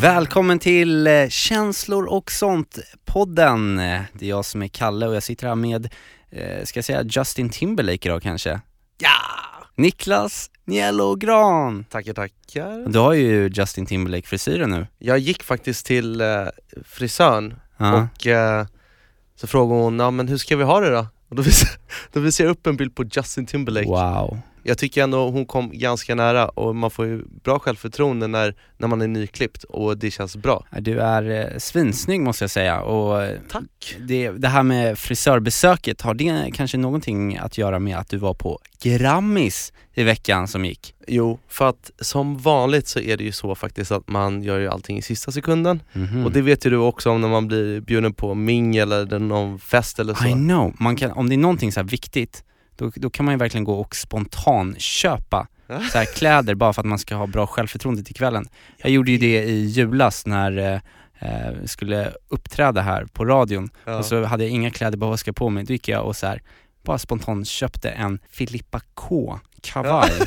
Välkommen till eh, Känslor och sånt-podden. Det är jag som är Kalle och jag sitter här med, eh, ska jag säga Justin Timberlake idag kanske? Ja! Niklas Nielogran. Tackar, tackar. Du har ju Justin Timberlake-frisyren nu. Jag gick faktiskt till eh, frisören Ja. och så frågade hon, ja men hur ska vi ha det då? Och då visade, då visade jag upp en bild på Justin Timberlake. Wow. Jag tycker ändå hon kom ganska nära och man får ju bra självförtroende när, när man är nyklippt och det känns bra. Du är eh, svinsnygg måste jag säga och eh, Tack! det, det här med frisörbesöket, har det kanske någonting att göra med att du var på Grammis i veckan som gick? Jo, för att som vanligt så är det ju så faktiskt att man gör ju allting i sista sekunden Mhm. och det vet ju du också om när man blir bjuden på mingel eller någon fest eller så. I know, man kan, om det är någonting så viktigt, då, då kan man ju verkligen gå och spontan köpa så här kläder bara för att man ska ha bra självförtroende till kvällen. Jag gjorde ju det i julas när eh, eh, skulle uppträda här på radion Ja. och så hade jag inga kläder bara vad ska jag på mig. Då gick jag och så här, bara spontant köpte en Filippa K kavaj.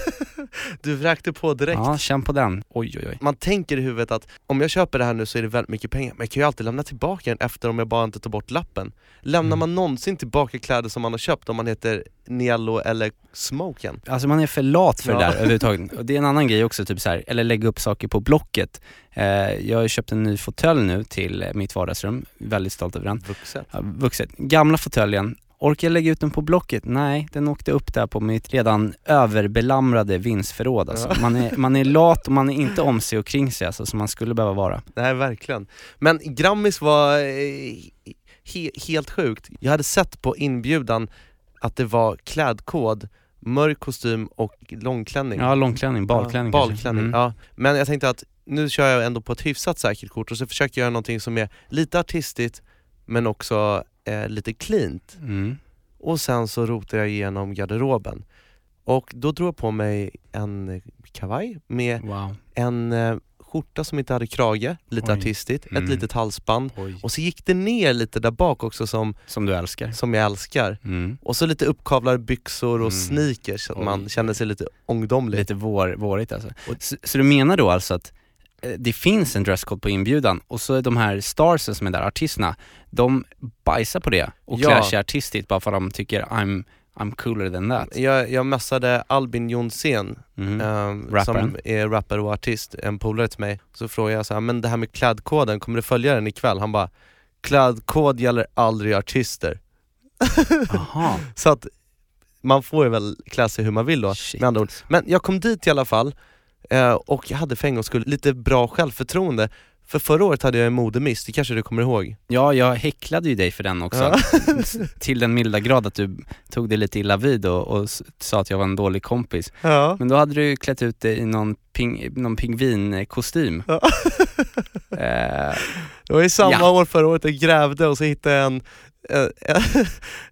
Du vräkte på direkt. Ja, känn på den. Oj oj oj. Man tänker i huvudet att om jag köper det här nu så är det väldigt mycket pengar, men jag kan ju alltid lämna tillbaka den efter om jag bara inte tar bort lappen. Lämnar Mm. man någonsin tillbaka kläder som man har köpt om man heter Niello eller Smoken? Alltså man är för lat för det Ja. där överhuvudtaget. Och det är en annan grej också, typ så här, eller lägga upp saker på Blocket. Eh, jag har köpt en ny fåtölj nu till mitt vardagsrum, väldigt stolt över den. Vuxet. Ja, vuxet. Gamla fåtöljen, orkar jag lägga ut den på Blocket? Nej, den åkte upp där på mitt redan överbelamrade vindsförråd alltså. Ja. man, är, man är lat och man är inte om sig och kring sig alltså, som man skulle behöva vara. Nej verkligen. Men Grammis var eh, he helt sjukt. Jag hade sett på inbjudan att det var klädkod, mörk kostym och långklänning. Ja, långklänning, balklänning ja, balklänning. Mm. Ja. Men jag tänkte att nu kör jag ändå på ett hyfsat säkert kort och så försöker jag göra någonting som är lite artistigt men också eh, lite cleant. Mm. Och sen så rotar jag igenom garderoben. Och då drog jag på mig en kavaj med Wow. en eh, skjorta som inte hade krage, lite Oj. artistigt, Mm. ett litet halsband. Oj. Och så gick det ner lite där bak också som, Som du älskar. som jag älskar. Mm. Och så lite uppkavlade byxor och Mm. sneakers så att man kände sig lite ungdomlig. Lite vår, vårigt alltså. Så, så du menar då alltså att eh, det finns en dresscode på inbjudan och så är de här starsen som är där, artisterna, de bajsar på det och Ja. klär sig artistiskt bara för att de tycker I'm, I'm cooler than that. Jag, jag messade Albin Jonsén Mm. Rapparen. som är rappare och artist, en polare till mig. Så frågade jag så här, men det här med klädkoden, kommer du följa den ikväll? Han bara, klädkod gäller aldrig artister. Så att man får ju väl klä sig hur man vill då, Shit, med andra ord. Men jag kom dit i alla fall, eh, och jag hade för en gångs skull lite bra självförtroende. För förra året hade jag en modemiss, det kanske du kommer ihåg? Ja, jag häcklade ju dig för den också. Ja. Till den milda grad att du tog det lite illa vid och, och sa att jag var en dålig kompis. Ja. Men då hade du klätt ut dig i någon, ping, någon pingvinkostym. Ja. eh, Det var ju samma Ja. år förra året jag grävde och så hittade jag en, en,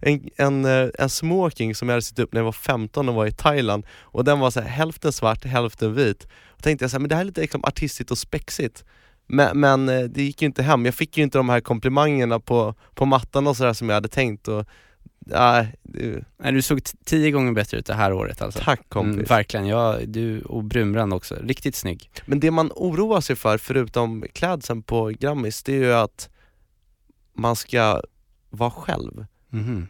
en, en, eh, en smoking som jag hade sytt upp när jag var 15 och var i Thailand och den var så här, hälften svart, hälften vit. Och tänkte jag så här, men det här är lite liksom artistigt och spexigt. Men, men eh, det gick ju inte hem, jag fick ju inte de här komplimangerna på, på mattan och sådär som jag hade tänkt och nej, det- nej, du såg tio gånger bättre ut det här året alltså. tack kompis. Mm, verkligen, ja, du och brunbrand också. Riktigt snygg. Men det man oroar sig för, förutom klädseln på Grammis, det är ju att man ska vara själv. Mhm.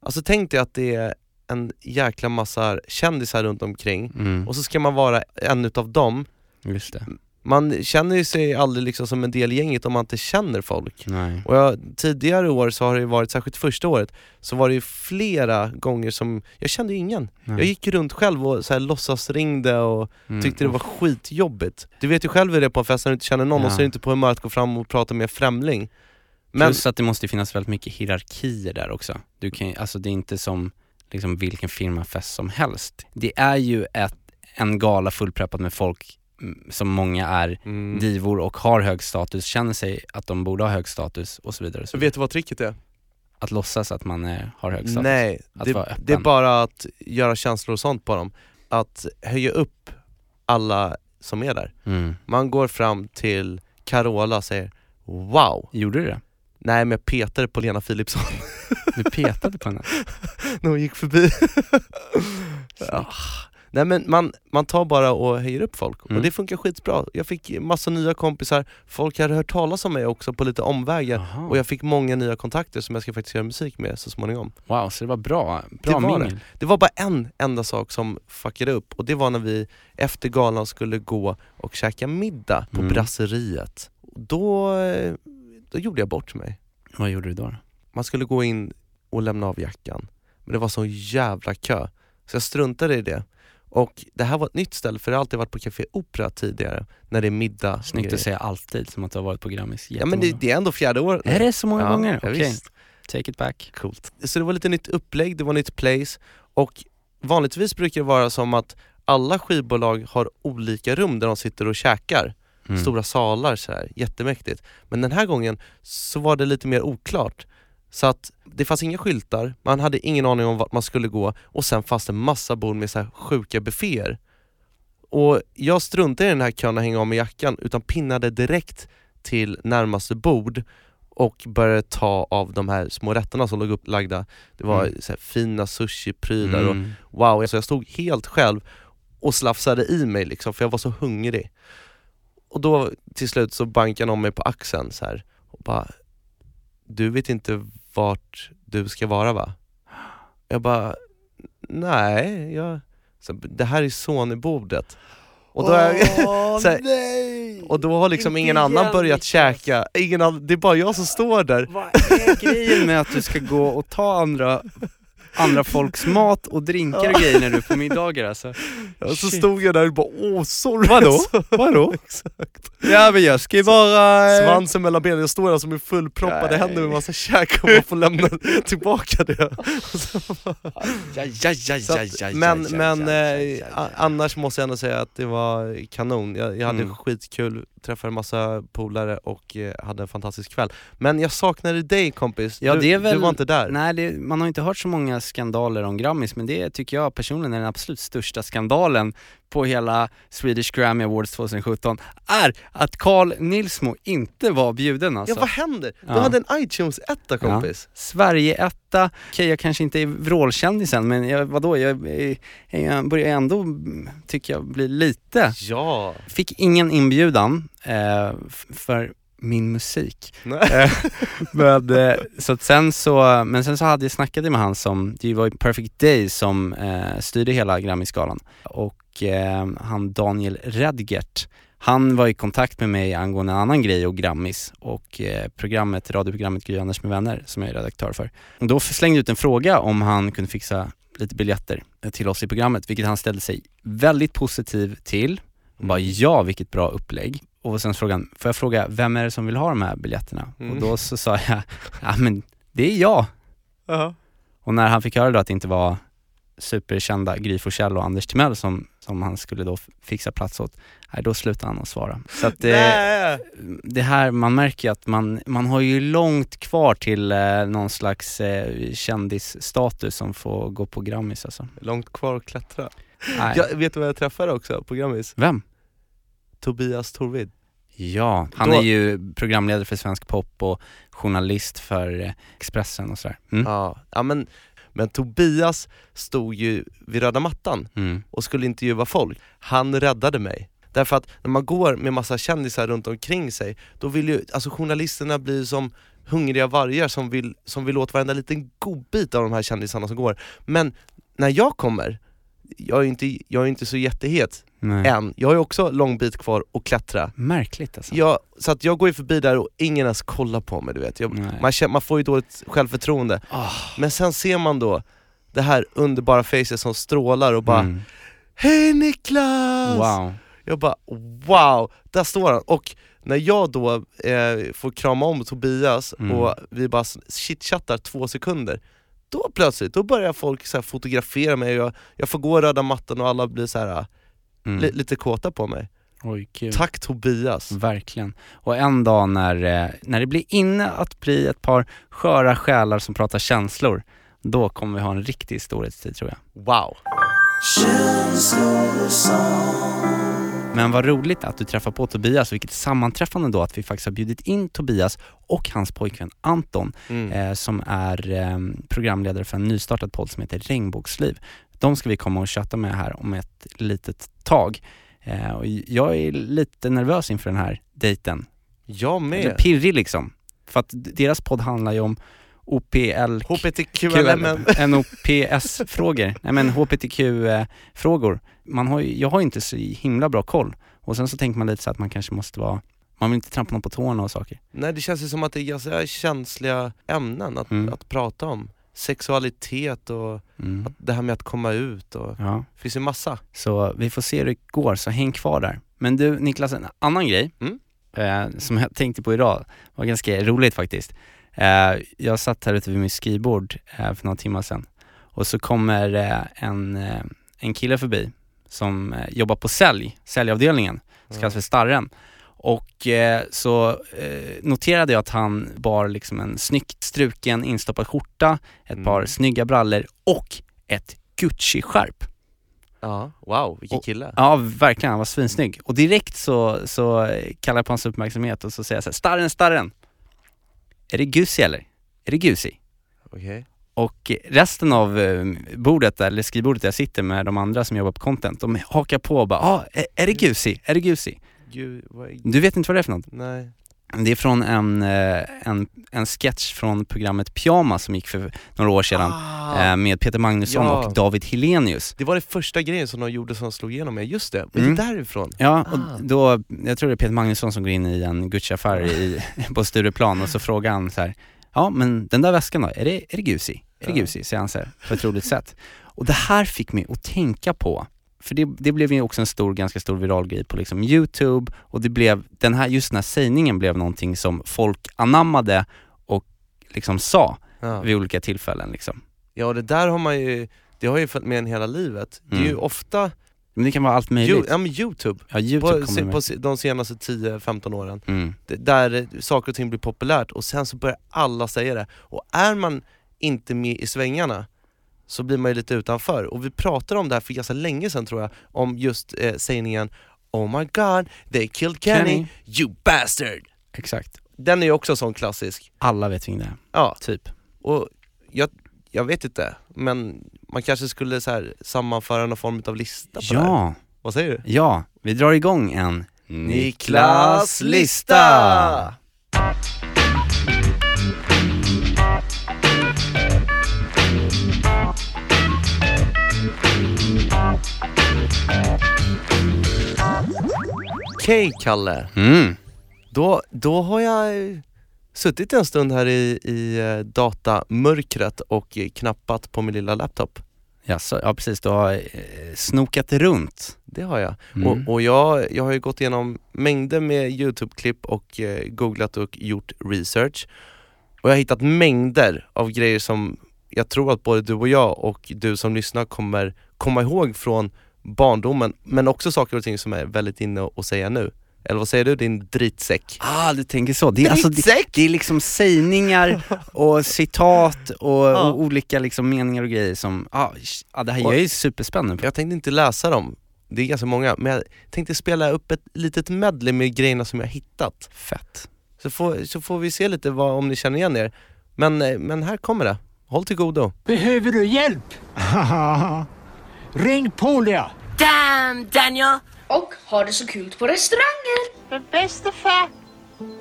Alltså tänk dig att det är en jäkla massa kändisar runt omkring Mm. och så ska man vara en utav dem. Just det. Man känner ju sig aldrig liksom som en del i gänget om man inte känner folk. Nej. Och jag, tidigare år så har det varit, särskilt första året, så var det ju flera gånger som, jag kände ingen. Nej. Jag gick runt själv och så här låtsas ringde och Mm. tyckte det var skitjobbigt. Du vet ju själv hur det är på en fest när du inte känner någon Ja. och så är du inte på humör att gå fram och prata med en främling. Men, Plus att det måste finnas väldigt mycket hierarkier där också. Du kan, alltså det är inte som liksom vilken firmafest som helst. Det är ju ett, en gala fullpreppad med folk som många är Mm. divor och har hög status, känner sig att de borde ha hög status och så vidare. Och så vidare. Vet du vad tricket är? Att låtsas att man är, har hög status. Nej, det, det är bara att göra känslor och sånt på dem. Att höja upp alla som är där. Mm. Man går fram till Carola och säger Wow! Gjorde du det? Nej men jag petade på Lena Philipsson Du petade på henne? när hon gick förbi. ja. Nej men man, man tar bara och höjer upp folk Mm. och det funkar skitbra. Jag fick massa nya kompisar, folk hade hört talas om mig också på lite omvägar och jag fick många nya kontakter som jag ska faktiskt göra musik med så småningom. Wow, så det var bra, Det bra var mingel. Det var bara en enda sak som fuckade upp och det var när vi efter galan skulle gå och käka middag på Mm. brasseriet. Då, då gjorde jag bort mig. Vad gjorde du då? Man skulle gå in och lämna av jackan, men det var så jävla kö. Så jag struntade i det. Och det här var ett nytt ställe, för jag har alltid varit på Café Opera tidigare, när det är middag. Snyggt att säga alltid, som att du har varit på Grammis Ja men det, det är ändå fjärde året. Är det så många Ja, gånger? Okej, visst. take it back. Coolt. Så det var lite nytt upplägg, det var nytt place och vanligtvis brukar det vara som att alla skivbolag har olika rum där de sitter och käkar. Mm. Stora salar så här, jättemäktigt. Men den här gången så var det lite mer oklart. Så att det fanns inga skyltar, man hade ingen aning om vart man skulle gå och sen fanns det massa bord med så här sjuka bufféer. Och jag struntade i den här kön att hänga av med jackan utan pinnade direkt till närmaste bord och började ta av de här små rätterna som låg upplagda. Det var Mm. så fina sushi-prylar och Mm. wow, alltså jag stod helt själv och slafsade i mig liksom för jag var så hungrig. Och då till slut så bankade någon mig på axeln så här och bara Du vet inte vart du ska vara va? Jag bara Nej, jag, så, det här är Sony-bordet. Och då, har jag, så här, och då har liksom ingen annan börjat käka, ingen annan, det är bara jag som står där. Vad är grejen med att du ska gå och ta andra, andra folks mat och drinkar och grejer när du är på middagar alltså? Och så Shit. stod jag där och bara åh sorry Vadå? alltså. Vadå? Exakt. Ja men jag ska ju bara... Svansen mellan benen, jag står där som med fullproppade Nej. händer med massa käk och man får lämna tillbaka det. Ja, ja, ja, ja, ja, men ja, men ja, ja, eh, ja, ja. annars måste jag ändå säga att det var kanon. Jag, jag hade Mm. skitkul, träffade en massa polare och eh, hade en fantastisk kväll. Men jag saknade dig kompis, Ja, du, väl- du var inte där. Nej, det, man har inte hört så många skandaler om Grammis, men det tycker jag personligen är den absolut största skandalen på hela Swedish Grammy Awards 2017, är att Carl Nilsmo inte var bjuden alltså. Ja vad händer? Du Ja. hade en iTunes-etta kompis. Sverige-etta, okej jag kanske inte är vrålkändisen men jag, vadå, jag, jag, jag börjar ändå, mm, tycker jag, bli lite. Ja. Fick ingen inbjudan eh, för min musik. Eh, men, eh, så att sen så, men sen så hade jag snackat med han som, det var ju Perfect Day som eh, styrde hela Grammisgalan och eh, han Daniel Redgert han var i kontakt med mig angående en annan grej och Grammis och eh, programmet, radioprogrammet Gry Anders med vänner som jag är redaktör för. Och då slängde jag ut en fråga om han kunde fixa lite biljetter eh, till oss i programmet, vilket han ställde sig väldigt positiv till. Och bara ja, vilket bra upplägg. Och sen frågade han, får jag fråga, vem är det som vill ha de här biljetterna? Mm. Och då så sa jag, ja men det är jag. Ja. Och när han fick höra då att det inte var superkända Gry Forssell och Anders Timell som, som han skulle då fixa plats åt, nej, då slutade han att svara. Så att det, Nej. det här, man märker ju att man, man har ju långt kvar till eh, någon slags eh, kändisstatus som får gå på Grammis alltså. Långt kvar att klättra. Nej. Jag, vet du vad jag träffade också på Grammis? Vem? Tobias Torvid. Ja, han Då- är ju programledare för Svensk Pop och journalist för eh, Expressen och sådär. Mm. Ja, ja men, men Tobias stod ju vid röda mattan Mm. och skulle intervjua folk. Han räddade mig. Därför att när man går med massa kändisar runt omkring sig, då vill ju, alltså journalisterna blir som hungriga vargar som vill, som vill åt varenda liten godbit av de här kändisarna som går. Men när jag kommer, jag är ju inte, jag är inte så jättehet Nej. än, jag har ju också lång bit kvar att klättra. Märkligt alltså. Jag, så att jag går ju förbi där och ingen ens kollar på mig du vet. Jag, man, känner, man får ju dåligt självförtroende. Ah. Men sen ser man då det här underbara facet som strålar och bara Mm. Hej Niklas! Wow. Jag bara wow, där står han. Och när jag då eh, får krama om Tobias Mm. och vi bara chitchattar två sekunder Då plötsligt, då börjar folk så fotografera mig och jag, jag får gå röda mattan och alla blir så här. Mm. li, lite kåta på mig. Oj, kul. Tack Tobias! Verkligen. Och en dag när, eh, när det blir inne att bli ett par sköra själar som pratar känslor, då kommer vi ha en riktig storhetstid tror jag. Wow! Men vad roligt att du träffar på Tobias, vilket sammanträffande då att vi faktiskt har bjudit in Tobias och hans pojkvän Anton Mm. eh, som är eh, programledare för en nystartad podd som heter Regnbågsliv. De ska vi komma och chatta med här om ett litet tag. Eh, och jag är lite nervös inför den här dejten. Jag med! pirrig liksom. För att deras podd handlar ju om OPL... HBTQLM NOPS-frågor, nej men HBTQ-frågor. Man har ju, jag har inte så himla bra koll. Och sen så tänker man lite så att man kanske måste vara, man vill inte trampa någon på tårna och saker. Nej det känns ju som att det är ganska känsliga ämnen att, Mm. att prata om. Sexualitet och Mm. att, det här med att komma ut och Ja, det finns ju massa. så vi får se hur det går, så häng kvar där. Men du Niklas, en annan grej Mm. eh, som jag tänkte på idag, var ganska roligt faktiskt. Eh, jag satt här ute vid mitt skrivbord eh, för några timmar sedan och så kommer eh, en, eh, en kille förbi som eh, jobbar på sälj, säljavdelningen, som kallas för Starren. Och eh, så eh, noterade jag att han bar liksom en snyggt struken instoppad skjorta, ett Mm. par snygga brallor och ett Gucci-skärp. Ja, wow, vilken Och- kille. Ja, verkligen. Han var svinsnygg. Och direkt så, så kallar jag på hans uppmärksamhet och så säger jag så här, Starren, Starren! Är det Gusi eller? Är det Gusi? Okej. Och resten av eh, bordet, där, eller skrivbordet där jag sitter med de andra som jobbar på content, de hakar på och bara ah, är, är det Gusi? Är det Gusi? Gud, är... Du vet inte vad det är för något? Nej. Det är från en, eh, en, en sketch från programmet Pyjama som gick för några år sedan Ah, eh, med Peter Magnusson Ja. och David Helenius. det var det första grejen som de gjorde som slog igenom mig, just det, var Mm. det därifrån? Ja, Ah. och då, jag tror det är Peter Magnusson som går in i en Gucci-affär på Stureplan och så frågar han så här, ja men den där väskan då, är det, är det Gucci? Är det Ja. Gucci? Säger han så här, på ett roligt sätt. Och det här fick mig att tänka på, för det, det blev ju också en stor, ganska stor viral grej på liksom youtube och det blev, den här, just den här sägningen blev någonting som folk anammade och liksom sa Ja. vid olika tillfällen liksom. ja, det där har man ju, det har ju följt med en hela livet. Det är ju Mm. ofta, Men det kan vara allt möjligt. ju, ja men youtube, ja, youtube på, se- på de senaste 10-15 åren. Mm. där saker och ting blir populärt och sen så börjar alla säga det. Och är man inte med i svängarna så blir man ju lite utanför. Och vi pratade om det här för ganska länge sedan tror jag, om just eh, sägningen Oh my god, they killed Kenny, Kenny. you bastard! Exakt. Den är ju också sån klassisk. Alla vet vem det är, Ja, typ. och jag, jag vet inte, men man kanske skulle så här sammanföra någon form av lista på det här. Ja. Vad säger du? Ja, vi drar igång en Niklas lista! Okej Kalle, Mm. då, då har jag eh, suttit en stund här i, i eh, datamörkret och knappat på min lilla laptop. Jaså, ja precis, du har eh, snokat runt. Det har jag. Mm. Och, och jag, jag har ju gått igenom mängder med YouTube-klipp och eh, googlat och gjort research. Och jag har hittat mängder av grejer som jag tror att både du och jag och du som lyssnar kommer komma ihåg från barndomen, men också saker och ting som är väldigt inne att säga nu. Eller vad säger du din dritsäck? Ah, du tänker så. Det är, alltså, det, det är liksom sägningar och citat och, Ja. och olika liksom meningar och grejer som, ah, ah, det här Och- jag är superspännande på. Jag tänkte inte läsa dem, det är ganska många, men jag tänkte spela upp ett litet medley med grejerna som jag hittat. Fett. Så får, så får vi se lite vad, om ni känner igen er. Men, eh, men här kommer det. Håll till godo. Behöver du hjälp? Ring Polia! Damn, Daniel! Och har det så kul på restauranger. Men bäste far,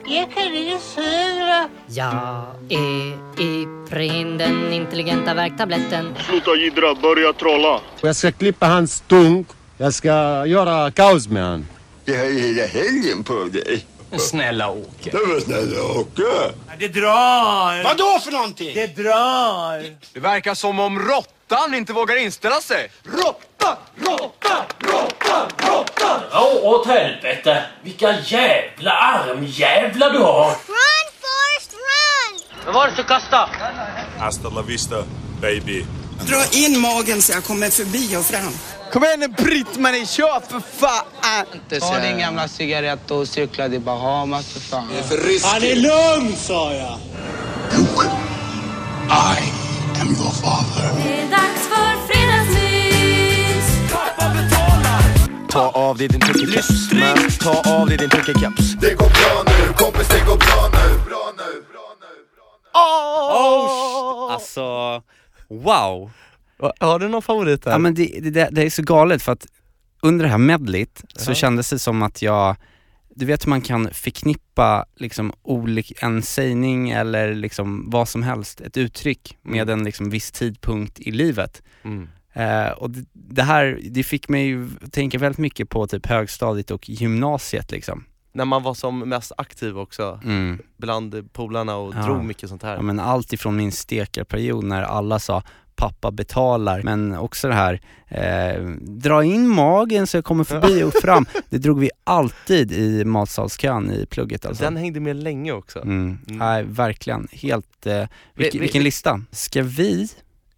jag kan inte södra. Jag är Iprin, den intelligenta värktabletten. Sluta jiddra, börja trolla. Jag ska klippa hans stunk. Jag ska göra kaos med han. Jag ju hela helgen på dig. Snälla Åke. Det var snälla Åke. Det drar! Vadå för någonting? Det drar! Det verkar som om råttan inte vågar inställa sig. Råtta, råtta, råtta, råtta! Ja, åt helvete! Vilka jävla armjävlar du har! Run Forrest run! Vad var det du kastade? Hasta la vista, baby. Dra in magen så jag kommer förbi och fram. Kom igen nu Britt-Marie, kör för fan! Ta din gamla cigarett och cykla till Bahamas för fan. Han är lugn sa jag! I am your father. Det är dags för fredagsmys. Ta av dig din tryckerkeps. Man, ta av dig din tryckerkeps. Det går bra nu, kompis det går bra nu. Bra nu, bra nu. Oh! Alltså, wow! Har du någon favorit där? Ja men det, det, det, är så galet för att under det här medlet så Ja. kändes det som att jag, du vet hur man kan förknippa liksom olik, en sägning eller liksom vad som helst, ett uttryck med en liksom viss tidpunkt i livet. Mm. Eh, och det, det här, det fick mig ju tänka väldigt mycket på typ högstadiet och gymnasiet liksom. När man var som mest aktiv också, Mm. bland polarna och Ja. drog mycket sånt här. Ja, men allt ifrån min stekarperiod när alla sa pappa betalar, men också det här, eh, dra in magen så jag kommer förbi och fram. Det drog vi alltid i matsalskön i plugget alltså. Den hängde med länge också. Mm. Mm. Nej, verkligen. Helt, eh, vilk, vi- vilken vi- lista. Ska vi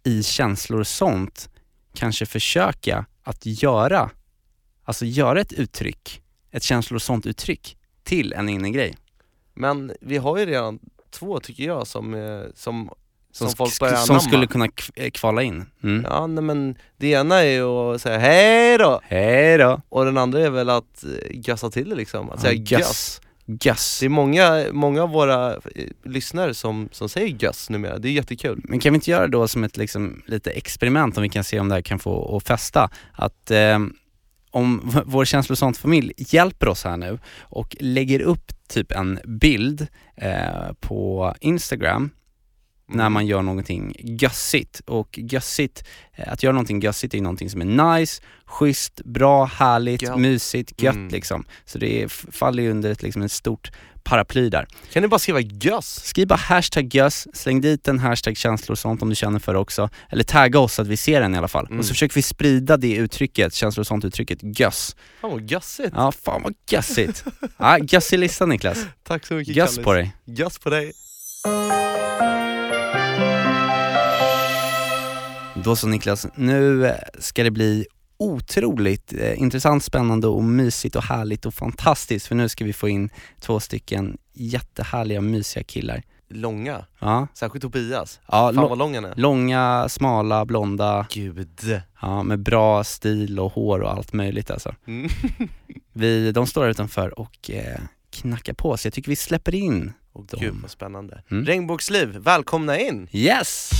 i känslor och sånt kanske försöka att göra, alltså göra ett uttryck, ett känslor och sånt uttryck till en innegrej? Men vi har ju redan två tycker jag som, eh, som, som, Som, folk börjar som skulle kunna eh, kvala in. Mm. Ja nej, men det ena är ju att säga hej då Hej då! och den andra är väl att eh, gössa till det liksom, att Ja, säga göss. göss. Göss. Det är många, många av våra eh, lyssnare som, som säger göss numera, det är jättekul. Men kan vi inte göra det då som ett liksom, lite experiment om vi kan se om det här kan få att fästa? Att eh, om vår känslosont familj hjälper oss här nu och lägger upp typ en bild eh, på Instagram när man gör någonting gössigt. Och gössigt, eh, att göra någonting gössigt är någonting som är nice, schysst, bra, härligt, Gött. mysigt, gött Mm. liksom. Så det är, faller ju under ett, liksom, ett stort paraply där. Kan ni bara skriva göss? Skriv bara hashtag göss, släng dit en hashtag känslor och sånt om du känner för det också. Eller tagga oss så att vi ser den i alla fall. Mm. Och så försöker vi sprida det uttrycket, känslor och sånt uttrycket, göss. Fan vad gössigt! Ja, fan vad gössigt. ja, gössig lista Niklas. Tack så mycket Göss Kallis. på dig. Göss på dig! Då så Niklas, nu eh, ska det bli otroligt eh, intressant, spännande och mysigt och härligt och fantastiskt för nu ska vi få in två stycken jättehärliga, mysiga killar. Långa, Ja, särskilt Tobias. ja Fan vad lång han är. långa, smala, blonda, Gud. ja, med bra stil och hår och allt möjligt alltså. Mm. Vi, de står här utanför och eh, knackar på så jag tycker vi släpper in Åh dem. gud vad spännande. Mm. Regnbågsliv, välkomna in! Yes!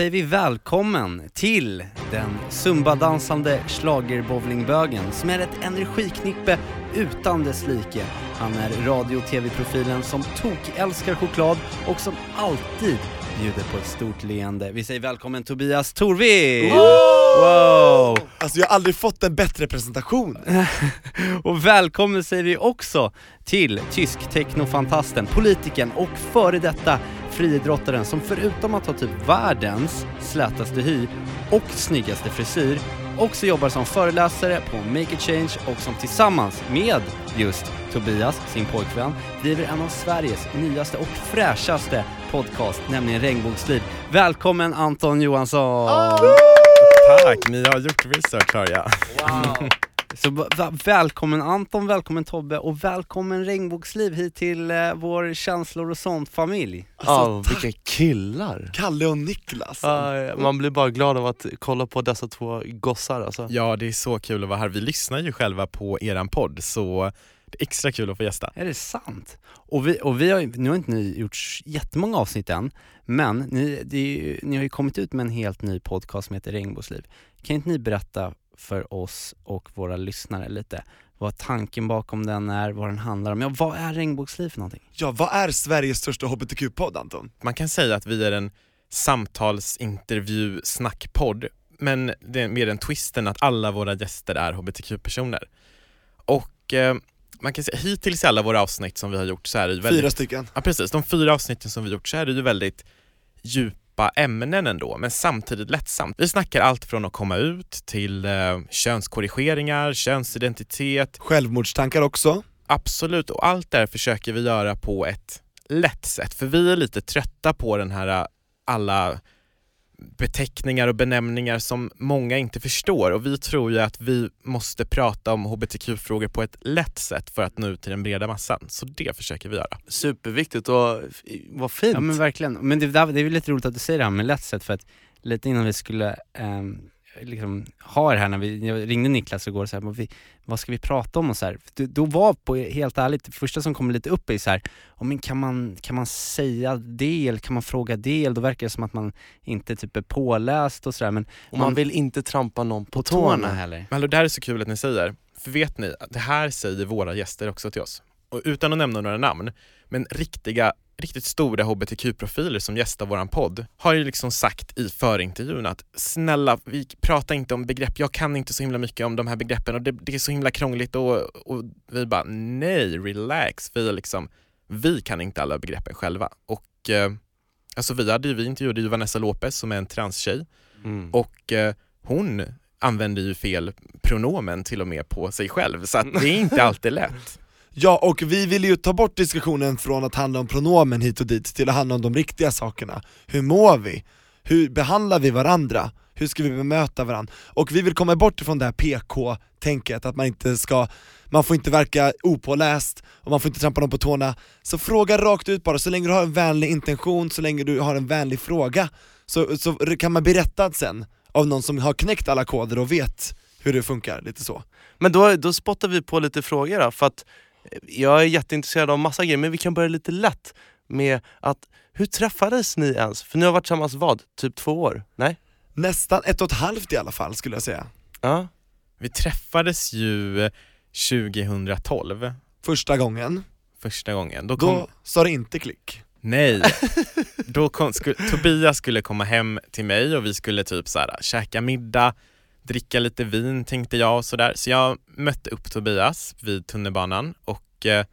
Säger vi välkommen till den zumbadansande schlagerbowlingbögen som är ett energiknippe utan dess like. Han är radio och tv-profilen som tok-älskar choklad och som alltid bjuder på ett stort leende. Vi säger välkommen Tobias Torvik! Wow! Alltså jag har aldrig fått en bättre presentation. Och välkommen säger vi också till tysk technofantasten, politikern och före detta friidrottaren som förutom att ha typ världens slätaste hy och snyggaste frisyr också jobbar som föreläsare på Make a Change och som tillsammans med just Tobias, sin pojkvän, driver en av Sveriges nyaste och fräschaste podcast, nämligen Regnbågsliv. Välkommen Anton Johansson! Tack, ni har gjort research hör jag. Så välkommen Anton, välkommen Tobbe och välkommen Regnbågsliv hit till eh, vår känslor och sånt familj. Ja, Alltså, vilka killar! Kalle och Niklas. Ja, man blir bara glad av att kolla på dessa två gossar alltså. Ja, det är så kul att vara här. Vi lyssnar ju själva på eran podd, så det är extra kul att få gästa. Är det sant? Och vi, och vi har nu har inte ni gjort jättemånga avsnitt än, men ni, det är ju, ni har ju kommit ut med en helt ny podcast som heter Regnbågsliv. Kan inte ni berätta för oss och våra lyssnare lite vad tanken bakom den är, vad den handlar om? Ja, vad är Regnbågsliv för någonting? Ja, vad är Sveriges största hbtq-podd Anton? Man kan säga att vi är en samtalsintervju snackpodd men det är med den twisten att alla våra gäster är hbtq-personer. Och eh, man kan säga hittills i alla våra avsnitt som vi har gjort så är det ju väldigt... Fyra stycken. Ja precis, de fyra avsnitten som vi gjort så är det ju väldigt djupa ämnen ändå, men samtidigt lättsamt. Vi snackar allt från att komma ut till eh, könskorrigeringar, könsidentitet. Självmordstankar också. Absolut, och allt det här försöker vi göra på ett lätt sätt, för vi är lite trötta på den här eh, alla beteckningar och benämningar som många inte förstår och vi tror ju att vi måste prata om hbtq-frågor på ett lätt sätt för att nå ut till den breda massan. Så det försöker vi göra. Superviktigt och vad fint. Ja men verkligen, men det, det är väl lite roligt att du säger det här med lätt sätt för att lite innan vi skulle ehm, liksom ha det här när vi, jag ringde Niklas igår så här, vad, ska vi prata om och så här. Då, var på, helt ärligt, det första som kom lite upp är så här, oh, men kan, man, kan man säga det eller kan man fråga det? Eller då verkar det som att man inte typ är påläst och sådär men Och man vill inte trampa någon på, tårna. heller. Men det här är så kul att ni säger, för vet ni, att det här säger våra gäster också till oss. Och utan att nämna några namn, men riktiga, riktigt stora hbtq-profiler som gästar våran podd har ju liksom sagt i förintervjun att snälla, vi pratar inte om begrepp, jag kan inte så himla mycket om de här begreppen och det, det är så himla krångligt och, och vi bara nej, relax, vi liksom, vi kan inte alla begreppen själva. Och eh, alltså vi hade ju, vi intervjuade ju Vanessa Lopez som är en transtjej Mm. och eh, hon använder ju fel pronomen till och med på sig själv, så att det är inte alltid lätt. Ja, och vi vill ju ta bort diskussionen från att handla om pronomen hit och dit till att handla om de riktiga sakerna. Hur mår vi? Hur behandlar vi varandra? Hur ska vi bemöta varandra? Och vi vill komma bort ifrån det här PK-tänket, att man inte ska, man får inte verka opåläst och man får inte trampa någon på tårna. Så fråga rakt ut bara, så länge du har en vänlig intention, så länge du har en vänlig fråga, så, så kan man bli rättad sen av någon som har knäckt alla koder och vet hur det funkar, lite så. Men då, då spottar vi på lite frågor då, för att jag är jätteintresserad av massa grejer, men vi kan börja lite lätt med att hur träffades ni ens? För ni har varit tillsammans vad? Typ två år? Nej? Nästan ett och ett halvt i alla fall skulle jag säga. Ja. Vi träffades ju 2012, Första gången, första gången. Då kom, då sa det inte klick. Nej, då kom, sku, Tobias skulle komma hem till mig och vi skulle typ så här, käka middag, dricka lite vin tänkte jag och sådär. Så jag mötte upp Tobias vid tunnelbanan och eh,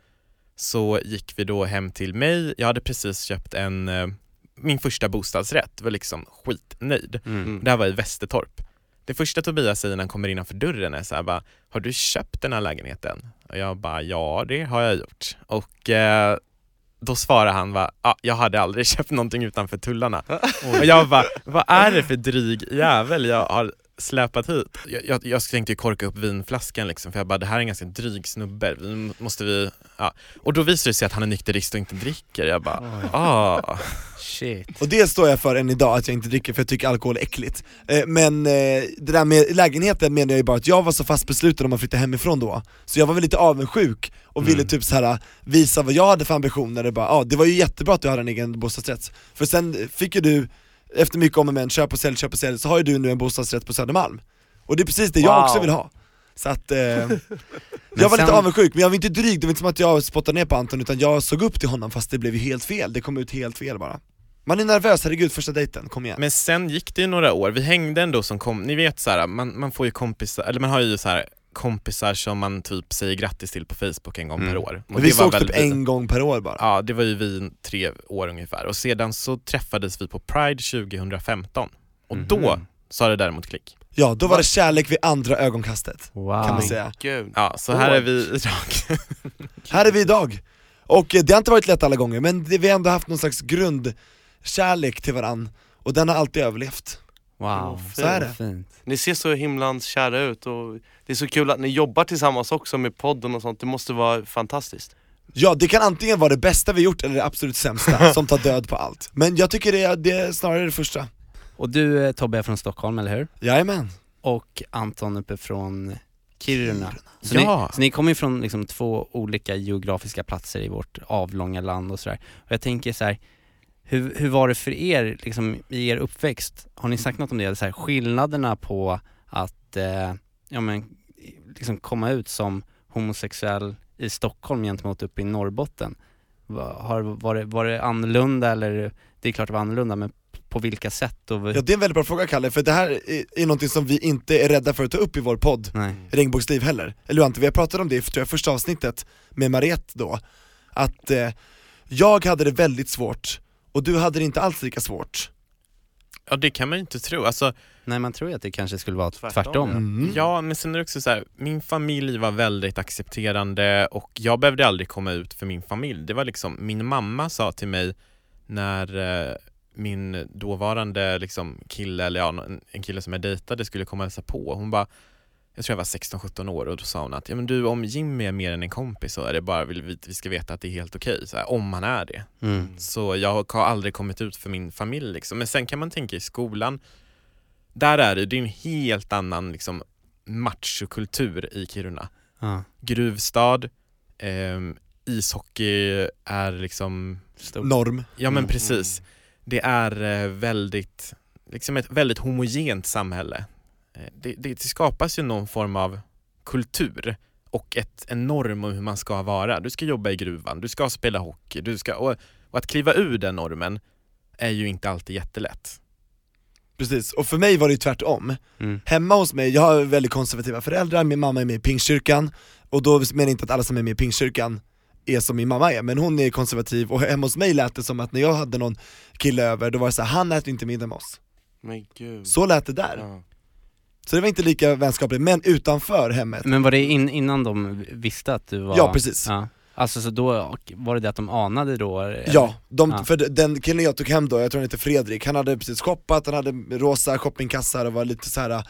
så gick vi då hem till mig. Jag hade precis köpt en, eh, min första bostadsrätt, var liksom skitnöjd. Mm. Det här var i Västertorp. Det första Tobias säger när han kommer innanför dörren är så här bara, har du köpt den här lägenheten? Och jag bara, ja det har jag gjort. Och eh, då svarar han va, ah, jag hade aldrig köpt någonting utanför tullarna. och jag bara, vad är det för dryg jävel jag har släpat hit? Jag, jag, jag tänkte ju korka upp vinflaskan liksom, för jag bara, det här är en ganska dryg snubbe, vi måste vi, ja. Och då visar det sig att han är nykterist och inte dricker. Jag bara, ah. Shit. Och det står jag för än idag, att jag inte dricker för jag tycker alkohol är äckligt. Eh, Men eh, det där med lägenheten menar jag ju bara att jag var så fast besluten om att flytta hemifrån då, så jag var väl lite avundsjuk och ville typ så här visa vad jag hade för ambitioner, och bara, ja det var ju jättebra att du hade en egen bostadsrätt, för sen fick ju du, efter mycket om och men, köp och sälj, köp och sälj, så har ju du nu en bostadsrätt på Södermalm. Och det är precis det jag Wow. också vill ha. Så att, eh, jag var lite avundsjuk, men jag var inte dryg, det var inte som att jag spottade ner på Anton utan jag såg upp till honom fast det blev ju helt fel, det kom ut helt fel bara. Man är nervös, herregud första dejten, kom igen. Men sen gick det ju några år, vi hängde ändå som kom, ni vet så här, man, man får ju kompisar, eller man har ju så här kompisar som man typ säger grattis till på Facebook en gång per år. Och vi det var sågs väl typ vi- en gång per år bara. Ja, det var ju vi i tre år ungefär och sedan så träffades vi på Pride 2015 och då Mhm. sa det däremot klick. Ja, då var det kärlek vid andra ögonkastet, Wow. kan man säga. Gud. Ja, så här är vi idag. Här är vi idag. Och eh, det har inte varit lätt alla gånger, men vi har ändå haft någon slags grundkärlek till varann och den har alltid överlevt. Wow, Så är det. Fint. Ni ser så himlans kära ut och det är så kul att ni jobbar tillsammans också med podden och sånt, det måste vara fantastiskt. Ja, det kan antingen vara det bästa vi gjort eller det absolut sämsta, som tar död på allt. Men jag tycker det är, det är snarare det första. Och du eh, Tobbe är från Stockholm, eller hur? Jajamän. Och Anton uppe från Kiruna. Så, Ja. ni, så ni kommer ju från liksom två olika geografiska platser i vårt avlånga land och sådär. Och jag tänker så här, hur, hur var det för er liksom, i er uppväxt? Har ni sagt något om det? Så här, skillnaderna på att eh, ja, men, liksom komma ut som homosexuell i Stockholm gentemot uppe i Norrbotten? Har, var, det, var det annorlunda eller, det är klart det var annorlunda, men på vilka sätt? Och, Ja det är en väldigt bra fråga Kalle, för det här är, är någonting som vi inte är rädda för att ta upp i vår podd, Nej. Regnbågsliv heller. Eller hur Ante, vi har pratat om det i tror jag, första avsnittet med Mariette då, att eh, jag hade det väldigt svårt och du hade det inte alls lika svårt Ja det kan man ju inte tro. Alltså, Nej man tror ju att det kanske skulle vara tvärtom. Tvärtom, ja. Mm. Ja, men sen är det också så här, min familj var väldigt accepterande och jag behövde aldrig komma ut för min familj. Det var liksom, min mamma sa till mig när eh, min dåvarande liksom, kille, eller ja, en, en kille som jag dejtade skulle komma och hälsa på. Hon bara, jag tror jag var 16-17 år och då sa hon att ja, men du om Jimmy är mer än en kompis så är det bara vill vi, vi ska veta att det är helt okej, så här, om han är det. Mm. Så jag har aldrig kommit ut för min familj liksom. Men sen kan man tänka i skolan, där är det, det är en helt annan liksom machokultur i Kiruna. Ja. Gruvstad, ehm, ishockey är liksom Norm. Ja men Mm. precis. Det är eh, väldigt, liksom ett väldigt homogent samhälle. Eh, Det, det, skapas ju någon form av kultur och ett, en norm om hur man ska vara. Du ska jobba i gruvan, du ska spela hockey, du ska, och, och att kliva ur den normen är ju inte alltid jättelätt. Precis, och för mig var det ju tvärtom. Mm. Hemma hos mig, jag har väldigt konservativa föräldrar, min mamma är med i pingstkyrkan, och då menar jag inte att alla som är med i pingstkyrkan är som min mamma är, men hon är konservativ och hemma hos mig lät det som att när jag hade någon kille över, då var det så här, han äter inte middag med oss. Men gud. Så lät det där. Så det var inte lika vänskapligt, men utanför hemmet, Men var det in, innan de visste att du var... Ja, precis. Ja. Alltså så då, var det det att de anade då? eller? Ja, de, Ja. för den killen jag tog hem då, jag tror han heter Fredrik, han hade precis shoppat, han hade rosa shoppingkassar och var lite så här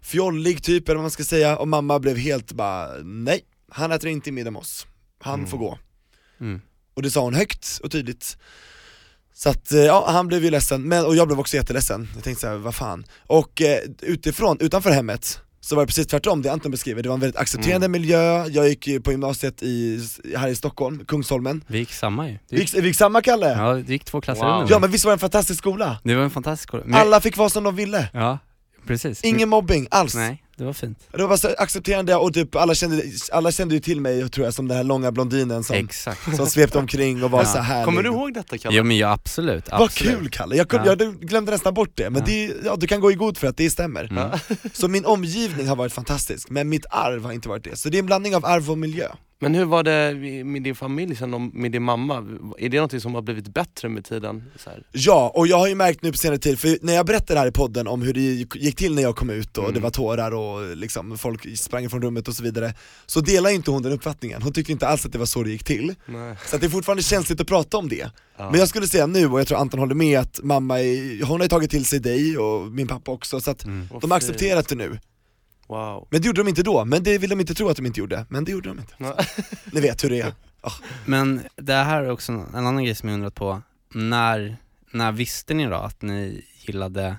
fjollig typ eller vad man ska säga, och mamma blev helt bara nej, han äter inte middag med oss, han Mm. får gå. Mm. Och det sa hon högt och tydligt. Så att, eh, ja han blev ju ledsen, men, och jag blev också jätteledsen, jag tänkte såhär, vad fan. Och eh, utifrån, utanför hemmet, så var det precis tvärtom det Anton beskriver, det var en väldigt accepterande Mm. miljö, jag gick ju på gymnasiet i, här i Stockholm, Kungsholmen. Vi gick samma ju. Vi gick, vi gick samma Kalle? Ja, du gick två klasser Wow. under. Ja men visst var det en fantastisk skola? Det var en fantastisk skola. Men- Alla fick vara som de ville, Ja, precis. ingen mobbing alls. Nej, det var fint. Det var bara så accepterande och typ alla kände, alla kände ju till mig tror jag som den här långa blondinen som, Exakt. som svepte omkring och var så härlig. Kommer du ihåg detta Kalle? Ja men ja, absolut, Vad absolut. kul Kalle, jag, kom, Ja. jag glömde nästan bort det, men Ja. det, ja, du kan gå i god för att det stämmer. Mm. Så min omgivning har varit fantastisk, men mitt arv har inte varit det. Så det är en blandning av arv och miljö. Men hur var det med din familj sen, med din mamma? Är det någonting som har blivit bättre med tiden? Ja, och jag har ju märkt nu på senare tid, för när jag berättade här i podden om hur det gick till när jag kom ut och Mm. det var tårar och liksom folk sprang ifrån rummet och så vidare, så delar inte hon den uppfattningen. Hon tyckte inte alls att det var så det gick till. Nej. Så det är fortfarande känsligt att prata om det. Ja. Men jag skulle säga nu, och jag tror Anton håller med, att mamma är, hon har ju tagit till sig dig och min pappa också, så att Mm. de har accepterat det nu. Wow. Men det gjorde de inte då, men det vill de inte tro att de inte gjorde, men det gjorde de inte. Ni vet hur det är. Men det här är också en annan grej som jag undrat på. När, när visste ni då att ni gillade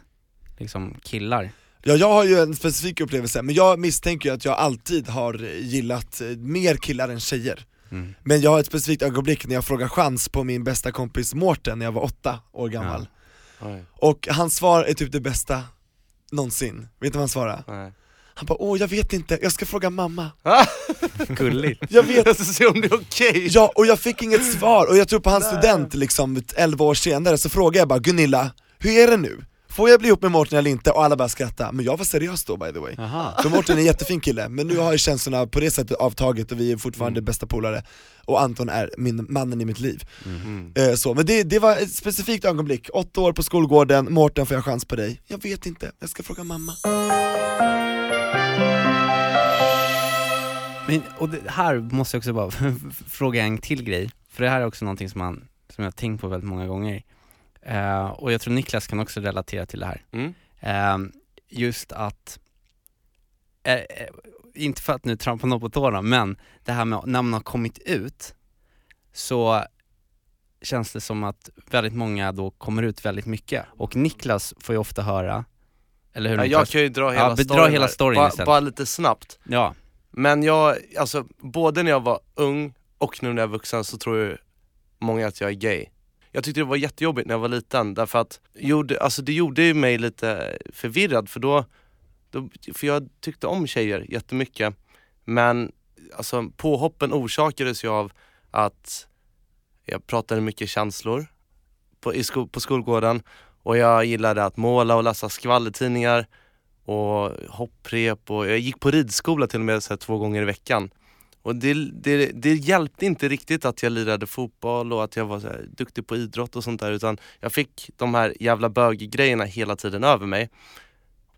liksom killar? Ja, jag har ju en specifik upplevelse, men jag misstänker ju att jag alltid har gillat eh, mer killar än tjejer. Mm. Men jag har ett specifikt ögonblick när jag frågar chans på min bästa kompis Mårten när jag var åtta år gammal. Oj. Och hans svar är typ det bästa någonsin. Vet du vad han svarade? Nej. Han bara åh jag vet inte, jag ska fråga mamma. Gulligt. Jag vet. Jag ska se om det är okej. Ja, och jag fick inget svar, och jag tror på hans student liksom 11 år senare så frågade jag bara Gunilla, hur är det nu? Får jag bli ihop med Mårten eller inte? Och alla bara skrattade, men jag var seriös då by the way Aha. För Mårten är en jättefin kille, men nu har ju känslorna på det sättet avtagit och vi är fortfarande bästa polare Och Anton är min, mannen i mitt liv Mm. eh, så, Men det, det var ett specifikt ögonblick, åtta år på skolgården, Mårten får jag chans på dig? Jag vet inte, jag ska fråga mamma Men, och det här måste jag också bara fråga en till grej, för det här är också någonting som, man, som jag har tänkt på väldigt många gånger. Eh, och jag tror Niklas kan också relatera till det här. Mm. Eh, just att, eh, eh, inte för att nu trampa någon på tårna, men det här med när man har kommit ut så känns det som att väldigt många då kommer ut väldigt mycket. Och Niklas får ju ofta höra, eller hur Ja, jag Niklas? kan ju dra hela ja, storyn Dra hela här. storyn bara, istället. bara lite snabbt. Ja. Men jag, alltså både när jag var ung och nu när jag är vuxen så tror ju många att jag är gay. Jag tyckte det var jättejobbigt när jag var liten därför att gjorde, alltså det gjorde mig lite förvirrad för då, då, för jag tyckte om tjejer jättemycket men alltså påhoppen orsakades ju av att jag pratade mycket känslor på, i sko, på skolgården och jag gillade att måla och läsa skvallertidningar och hopprep och jag gick på ridskola till och med så här, två gånger i veckan. Och det, det, det hjälpte inte riktigt att jag lirade fotboll och att jag var så här, duktig på idrott och sånt där utan jag fick de här jävla böggrejerna hela tiden över mig.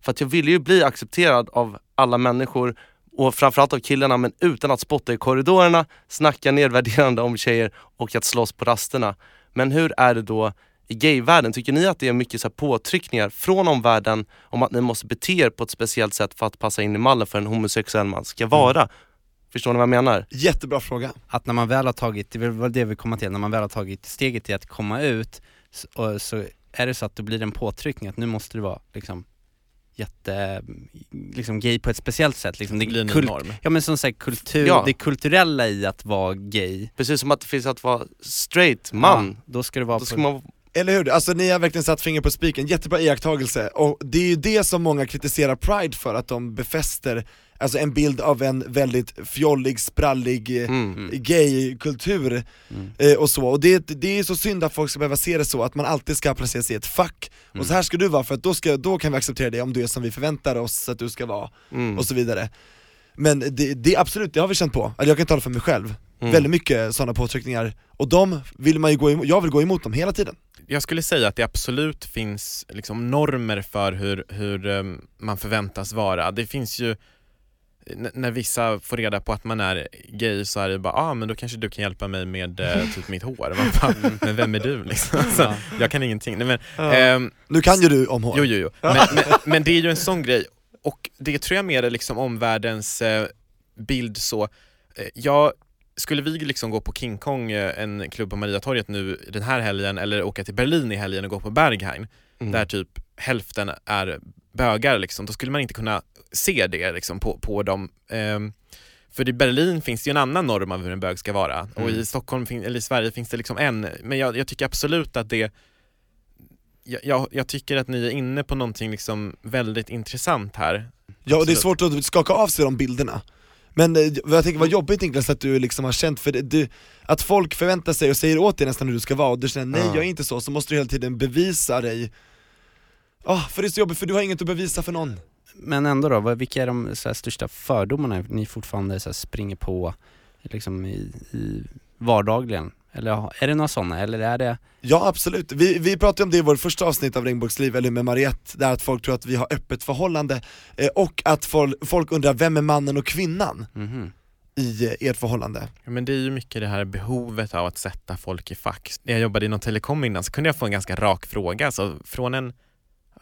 För att jag ville ju bli accepterad av alla människor och framförallt av killarna men utan att spotta i korridorerna, snacka nedvärderande om tjejer och att slåss på rasterna. Men hur är det då i gayvärlden? Tycker ni att det är mycket så här påtryckningar från omvärlden om att ni måste bete er på ett speciellt sätt för att passa in i mallen för en homosexuell man ska vara? Mm. Förstår ni vad jag menar? Jättebra fråga. Att när man väl har tagit, det var det vi kommer till, när man väl har tagit steget till att komma ut, så, och, så är det så att det blir en påtryckning att nu måste du vara liksom jätte, liksom gay på ett speciellt sätt liksom. Det blir en kult- norm. Ja men som sagt kultur, Ja. det kulturella i att vara gay Precis som att det finns att vara straight man. Ja, då ska det vara Då ska på, man Eller hur? Alltså ni har verkligen satt finger på spiken, jättebra iakttagelse. Och det är ju det som många kritiserar Pride för, att de befäster alltså en bild av en väldigt fjollig, sprallig, eh, Mm. gay-kultur eh, och så. Och det, det är så synd att folk ska behöva se det så, att man alltid ska placeras i ett fack, och så här ska du vara för att då, ska, då kan vi acceptera dig om du är som vi förväntar oss att du ska vara, Mm. och så vidare. Men det, det absolut, det har vi känt på, eller jag kan tala för mig själv, Mm. väldigt mycket sådana påtryckningar, och de vill man ju gå emot, jag vill gå emot dem hela tiden. Jag skulle säga att det absolut finns liksom normer för hur, hur um, man förväntas vara. Det finns ju när vissa får reda på att man är gay så är det bara, ah men då kanske du kan hjälpa mig med eh, typ mitt hår. Bara, men vem är du liksom? Alltså, jag kan ingenting. Nej, men, Ja. ehm, Nu kan ju du om hår. Jo, jo, jo. Men, men, men det är ju en sån grej, och det tror jag mer är liksom omvärldens eh, bild så. Eh, jag, skulle vi liksom gå på King Kong, eh, en klubb på Mariatorget nu den här helgen, eller åka till Berlin i helgen och gå på Berghain, Mm. där typ hälften är bögar liksom, då skulle man inte kunna se det liksom på, på dem. Ehm, för i Berlin finns det ju en annan norm av hur en bög ska vara och Mm. i Stockholm, eller i Sverige finns det liksom en, men jag, jag tycker absolut att det jag, jag, jag tycker att ni är inne på någonting liksom väldigt intressant här. Ja och det är svårt att skaka av sig de bilderna Men eh, vad jag tänker vad jobbigt Niklas att du liksom har känt, för det, du, att folk förväntar sig och säger åt dig nästan hur du ska vara och du känner nej Ja. jag är inte så, så måste du hela tiden bevisa dig Ah, för det är så jobbigt för du har inget att bevisa för någon Men ändå då, vilka är de så här, största fördomarna ni fortfarande så här, springer på liksom i, i vardagligen? Eller är det några sådana, eller är det Ja absolut, vi, vi pratade om det i vårt första avsnitt av Regnbågsliv, eller med Mariette, där att folk tror att vi har öppet förhållande eh, och att folk, folk undrar vem är mannen och kvinnan Mhm. i eh, ert förhållande? Ja, men det är ju mycket det här behovet av att sätta folk i fack. När jag jobbade inom telekom innan så kunde jag få en ganska rak fråga, alltså från en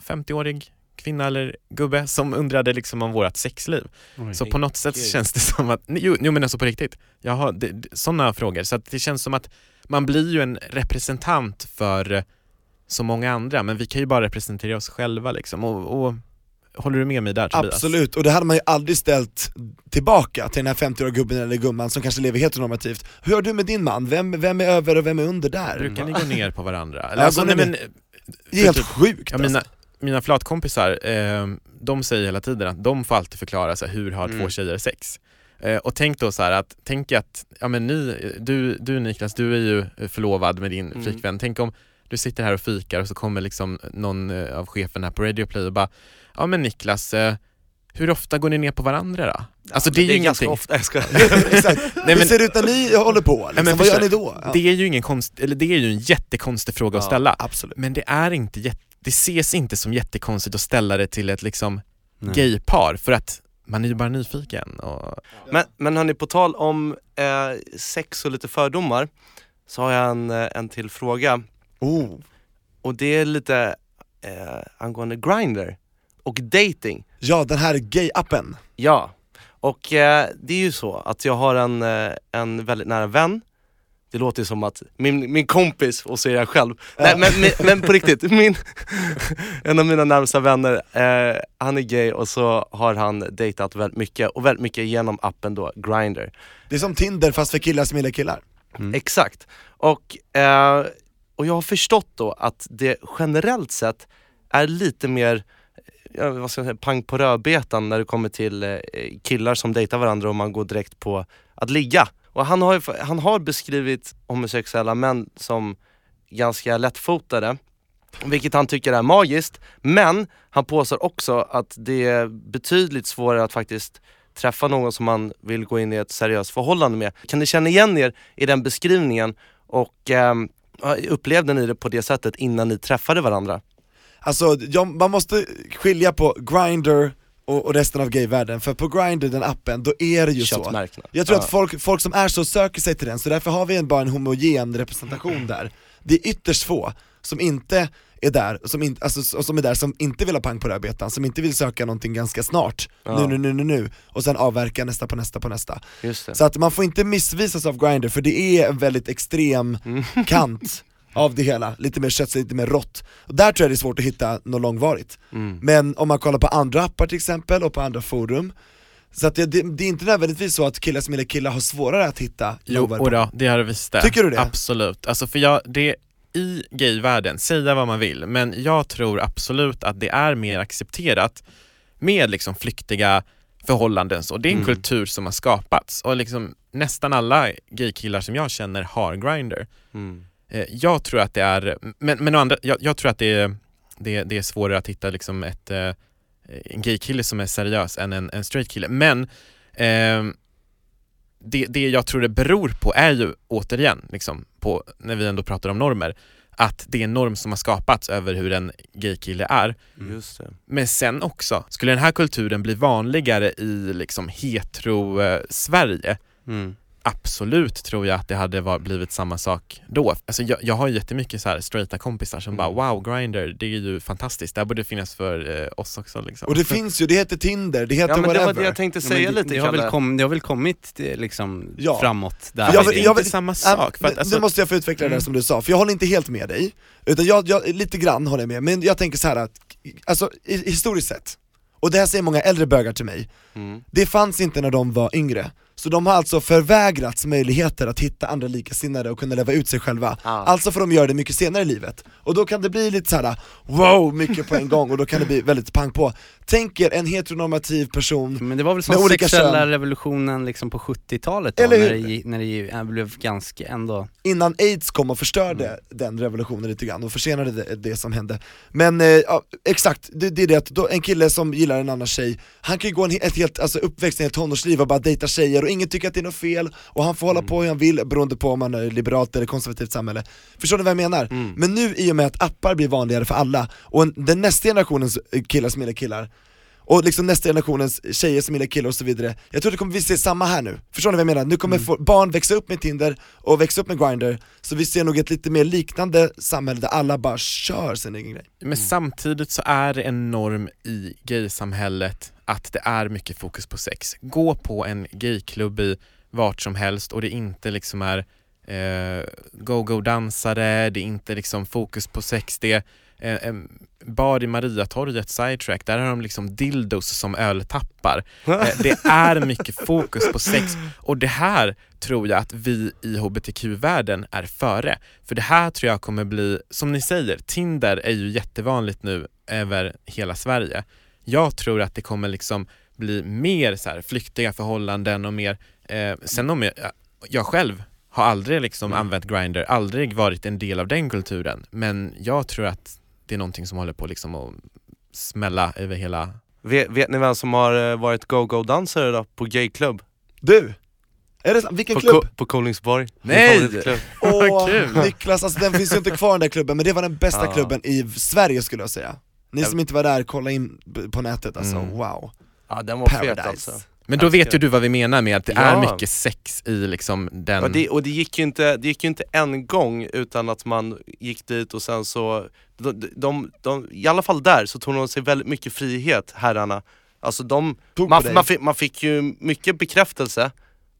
50-årig kvinna eller gubbe som undrade liksom om vårt sexliv. Oj. så på något sätt Herregud. känns det som att, jo, jo men alltså på riktigt, det, det, sådana frågor. Så att det känns som att man blir ju en representant för så många andra, men vi kan ju bara representera oss själva liksom. Och, och håller du med mig där Tobias? Absolut, och det hade man ju aldrig ställt tillbaka till den här 50-åriga gubben eller gumman som kanske lever heteronormativt Hur gör du med din man? Vem, vem är över och vem är under där? Brukar ni gå ner på varandra? Eller, Ja, alltså, nej, men, ner? Det är helt typ- sjukt mina, alltså. Mina flatkompisar, eh, de säger hela tiden att de får alltid förklara så här, hur har två Mm. tjejer sex? Eh, och tänk då så här att, tänk att, ja men ni, du, du Niklas, du är ju förlovad med din Mm. flickvän, tänk om du sitter här och fikar och så kommer liksom någon eh, av cheferna här på Radio Play och bara, ja men Niklas, eh, hur ofta går ni ner på varandra då? Alltså det är ju ganska ingenting. ofta, jag ska... Nej, hur men- ser det ut när ni håller på? Liksom? Nej, men Vad gör ni då? Ja. Det är ju ingen konst, eller det är ju en jättekonstig fråga att Ja, ställa. absolut. Men det är inte jätte, det ses inte som jättekonstigt att ställa det till ett liksom Nej. gaypar för att man är ju bara nyfiken och Men, men hörni, på tal om eh, sex och lite fördomar så har jag en, eh, en till fråga. Oh. Och det är lite eh, angående Grindr och dating. Ja, den här gay-appen Ja, och eh, det är ju så att jag har en, eh, en väldigt nära vän det låter som att min, min kompis, och så är jag själv. Nej, men, men, men på riktigt, min, en av mina närmsta vänner, eh, han är gay och så har han dejtat väldigt mycket, och väldigt mycket genom appen då, Grindr. Det är som Tinder fast för killar som gillar killar Exakt. Och, eh, och jag har förstått då att det generellt sett är lite mer ja, vad ska jag säga, pang på rödbetan när det kommer till eh, killar som dejtar varandra och man går direkt på att ligga. Och han har, ju, han har beskrivit homosexuella män som ganska lättfotade, vilket han tycker är magiskt. Men han påstår också att det är betydligt svårare att faktiskt träffa någon som man vill gå in i ett seriöst förhållande med. Kan ni känna igen er i den beskrivningen och eh, upplevde ni det på det sättet innan ni träffade varandra? Alltså jag, man måste skilja på Grindr och, och resten av gayvärlden, för på Grindr, den appen, då är det ju så. Jag tror Ja. att folk, folk som är så söker sig till den, så därför har vi en, bara en homogen representation där Det är ytterst få som inte är där, som, in, alltså, som är där som inte vill ha pang på rödbetan, som inte vill söka någonting ganska snart, Ja. nu, nu, nu, nu, nu, och sen avverka nästa på nästa på nästa. Så att man får inte missvisas av Grindr, för det är en väldigt extrem Mm. kant av det hela, lite mer kött, lite mer rått. Och där tror jag det är svårt att hitta något långvarigt. Mm. Men om man kollar på andra appar till exempel, och på andra forum, så att det, det, det är inte nödvändigtvis så att killar som gillar killar har svårare att hitta Jo, då, det har det visst det. Tycker du det? Absolut. Alltså för jag, det i gayvärlden, säga vad man vill, men jag tror absolut att det är mer accepterat med liksom flyktiga förhållanden så. Det är en Mm. kultur som har skapats och liksom nästan alla gaykillar som jag känner har Grindr. Mm. Eh, Jag tror att det är, men, men andra, jag, jag tror att det är, det, det är svårare att hitta liksom ett, eh, en gaykille som är seriös än en, en straight kille. Men ehm, det, det jag tror det beror på är ju återigen, liksom, på, när vi ändå pratar om normer, att det är en norm som har skapats över hur en gaykille är. Just det. Men sen också, skulle den här kulturen bli vanligare i liksom hetero-Sverige, Mm. Absolut tror jag att det hade var, blivit samma sak då. Alltså jag, jag har ju jättemycket så här straighta kompisar som bara wow, Grindr, det är ju fantastiskt, det här borde finnas för eh, oss också liksom. Och det finns ju, det heter Tinder, det heter Ja, men det var whatever det jag tänkte Ja, säga men det, lite det, har väl kom, det har väl kommit eh, liksom Ja. framåt där. Jag Jag vill- det är jag inte vill- samma Ja, sak. För att, nu- alltså, Nu måste jag få utveckla det där som du sa, för jag håller inte helt med dig, utan jag, jag, lite grann håller jag med, men jag tänker så här att, alltså i- historiskt sett, och det här säger många äldre bögar till mig, Mm. det fanns inte när de var yngre, så de har alltså förvägrats möjligheter att hitta andra likasinnade och kunna leva ut sig själva, Ah. alltså får de göra det mycket senare i livet, och då kan det bli lite så här: wow, mycket på en gång, och då kan det bli väldigt pang på Tänk er en heteronormativ person Men det var väl som sexuella kön. revolutionen liksom på 70-talet då, Eller när det, när det blev ganska ändå innan aids kom och förstörde Mm. den revolutionen lite grann och försenade det, det som hände Men eh, ja, exakt, det, det är det att då, en kille som gillar en annan tjej, han kan ju gå en, ett helt, alltså uppväxt, ett helt tonårsliv och bara dejta tjejer och ingen tycker att det är något fel och han får hålla på hur han vill beroende på om man är liberalt eller konservativt samhälle Förstår ni vad jag menar? Mm. Men nu i och med att appar blir vanligare för alla, och en, den nästa generationens eh, killar som gillar killar och liksom nästa generationens tjejer som gillar killar och så vidare. Jag tror det kommer vi se samma här nu, förstår ni vad jag menar? Nu kommer få, barn växa upp med Tinder och växa upp med Grindr Så vi ser nog ett lite mer liknande samhälle där alla bara kör sin egen grej. Men samtidigt så är det en norm i gaysamhället att det är mycket fokus på sex. Gå på en gayklubb i vart som helst och det inte liksom är eh, go-go-dansare, det är inte liksom fokus på sex, det är eh, en bar i Mariatorget, sidetrack, där har de liksom dildos som öltappar. Eh, det är mycket fokus på sex och det här tror jag att vi i hbtq-världen är före. För det här tror jag kommer bli, som ni säger, Tinder är ju jättevanligt nu över hela Sverige. Jag tror att det kommer liksom bli mer så här flyktiga förhållanden och mer, eh, sen om jag, jag själv har aldrig liksom använt Grindr, aldrig varit en del av den kulturen, men jag tror att det är någonting som håller på liksom att smälla över hela Vet, vet ni vem som har eh, varit go-go-dansare då, på gayklubb? Du! Är det, vilken På, klubb? Ko- på Kolingsborg Nej! Åh. Niklas, alltså den finns ju inte kvar den där klubben, men det var den bästa Ja. klubben i Sverige skulle jag säga Ni som inte var där, kolla in på nätet alltså, Mm. wow Ja den var fet alltså Men då Älskar. vet ju du vad vi menar med att det Ja. är mycket sex i liksom den... Ja, det, och det gick, ju inte, det gick ju inte en gång utan att man gick dit och sen så, de, de, de, i alla fall där så tog de sig väldigt mycket frihet, herrarna. Alltså de, man, dig. man, fick, man fick ju mycket bekräftelse,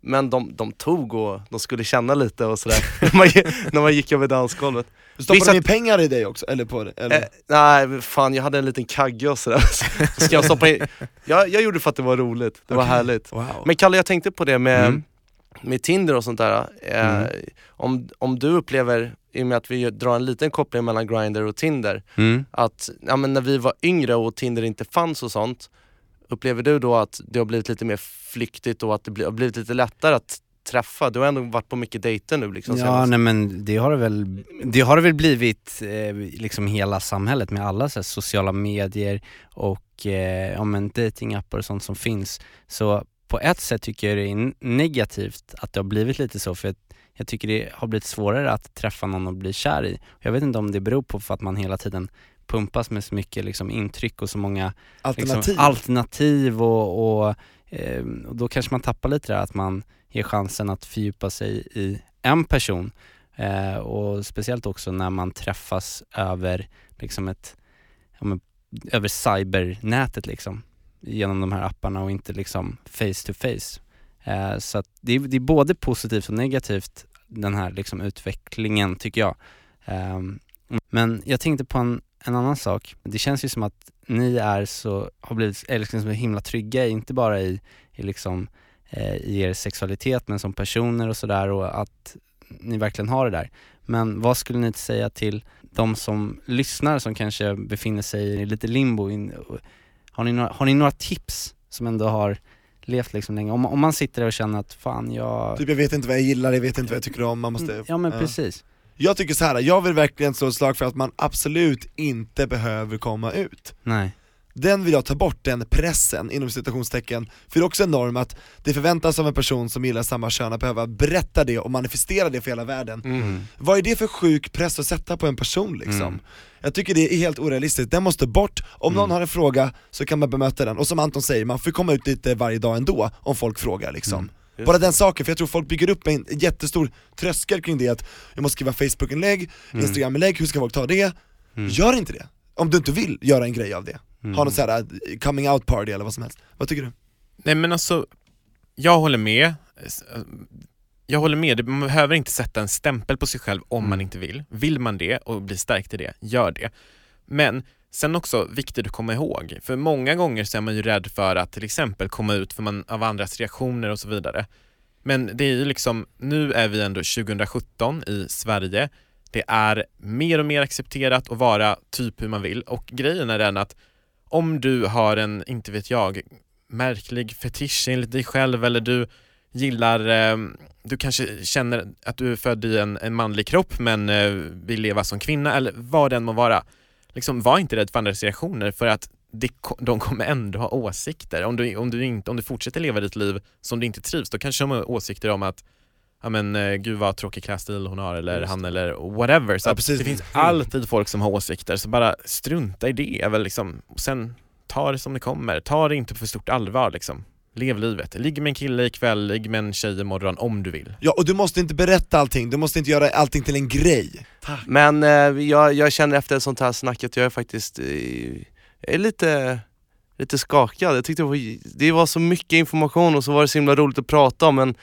men de, de tog och de skulle känna lite och sådär, när, man, gick över dansgolvet. Stoppade Vissa- de in pengar i dig också, eller på det? Eller? Eh, nej fan jag hade en liten kagge och sådär, så ska jag stoppa in, jag, jag gjorde det för att det var roligt, det var Okej. härligt. Wow. Men Kalle jag tänkte på det med, Mm. med Tinder och sånt där, eh, Mm. om, om du upplever, i och med att vi drar en liten koppling mellan Grindr och Tinder, mm. att ja, men när vi var yngre och Tinder inte fanns och sånt, upplever du då att det har blivit lite mer flyktigt och att det har blivit lite lättare att träffa? Du har ändå varit på mycket dejter nu liksom Ja senast. nej men det har det väl, det har det väl blivit eh, liksom hela samhället med alla så här, sociala medier och eh, ja men datingappar och sånt som finns. Så på ett sätt tycker jag det är negativt att det har blivit lite så för att jag tycker det har blivit svårare att träffa någon och bli kär i. Jag vet inte om det beror på för att man hela tiden pumpas med så mycket liksom, intryck och så många Alternativ. Liksom, alternativ och, och, eh, och då kanske man tappar lite där att man ger chansen att fördjupa sig i en person eh, och speciellt också när man träffas över liksom ett, ja, men, över cybernätet liksom genom de här apparna och inte liksom face to face. Eh, så det, är, det är både positivt och negativt den här liksom utvecklingen tycker jag. Ehm, men jag tänkte på en, en annan sak. Det känns ju som att ni är så, har blivit liksom så himla trygga, inte bara i, i, liksom, eh, i er sexualitet men som personer och sådär och att ni verkligen har det där. Men vad skulle ni säga till de som lyssnar som kanske befinner sig i lite limbo? In, har, ni några, har ni några tips som ändå har levt liksom länge? Om, om man sitter där och känner att fan jag... Typ jag vet inte vad jag gillar, jag vet inte vad jag tycker om, man måste... Mm, Ja men precis. Jag tycker så här. jag vill verkligen slå ett slag för att man absolut inte behöver komma ut. Nej. Den vill jag ta bort, den pressen inom citationstecken, för det är också en norm att det förväntas av en person som gillar samma kön att behöva berätta det och manifestera det för hela världen. Mm. Vad är det för sjuk press att sätta på en person liksom? Mm. Jag tycker det är helt orealistiskt, den måste bort, om någon har en fråga så kan man bemöta den, och som Anton säger, man får komma ut lite varje dag ändå om folk frågar liksom. Just Bara den saken, för jag tror folk bygger upp en jättestor tröskel kring det att jag måste skriva Facebook-inlägg, Mm. Instagram-inlägg, hur ska folk ta det? Gör inte det, om du inte vill göra en grej av det. Mm. Ha något såhär uh, coming out party eller vad som helst. Vad tycker du? Nej men alltså, jag håller med. Jag håller med, man behöver inte sätta en stämpel på sig själv om man inte vill. Vill man det och blir stärkt i det, gör det. Men sen också viktigt att komma ihåg, för många gånger så är man ju rädd för att till exempel komma ut för man, av andras reaktioner och så vidare. Men det är ju liksom, nu är vi ändå 2017 i Sverige. Det är mer och mer accepterat att vara typ hur man vill och grejen är den att om du har en, inte vet jag, märklig fetisch enligt dig själv eller du gillar, ehm, du kanske känner att du är född i en, en manlig kropp men eh, vill leva som kvinna eller vad det än må vara. Liksom, var inte rädd för andras reaktioner för att det, de kommer ändå ha åsikter. Om du, om, du inte, om du fortsätter leva ditt liv som du inte trivs, då kanske de har åsikter om att ja men eh, gud vad tråkig klädstil hon har eller Just han eller whatever. Så Ja, det finns Mm. alltid folk som har åsikter, så bara strunta i det väl liksom. Och sen ta det som det kommer, ta det inte på för stort allvar liksom. Lev livet. Ligg med en kille ikväll, ligg med en tjej imorgon om du vill. Ja, och du måste inte berätta allting, du måste inte göra allting till en grej. Men eh, jag, jag känner efter ett sånt här snack att jag är faktiskt eh, jag är lite, lite skakad. Jag tyckte det var, det var så mycket information och så var det så himla roligt att prata om men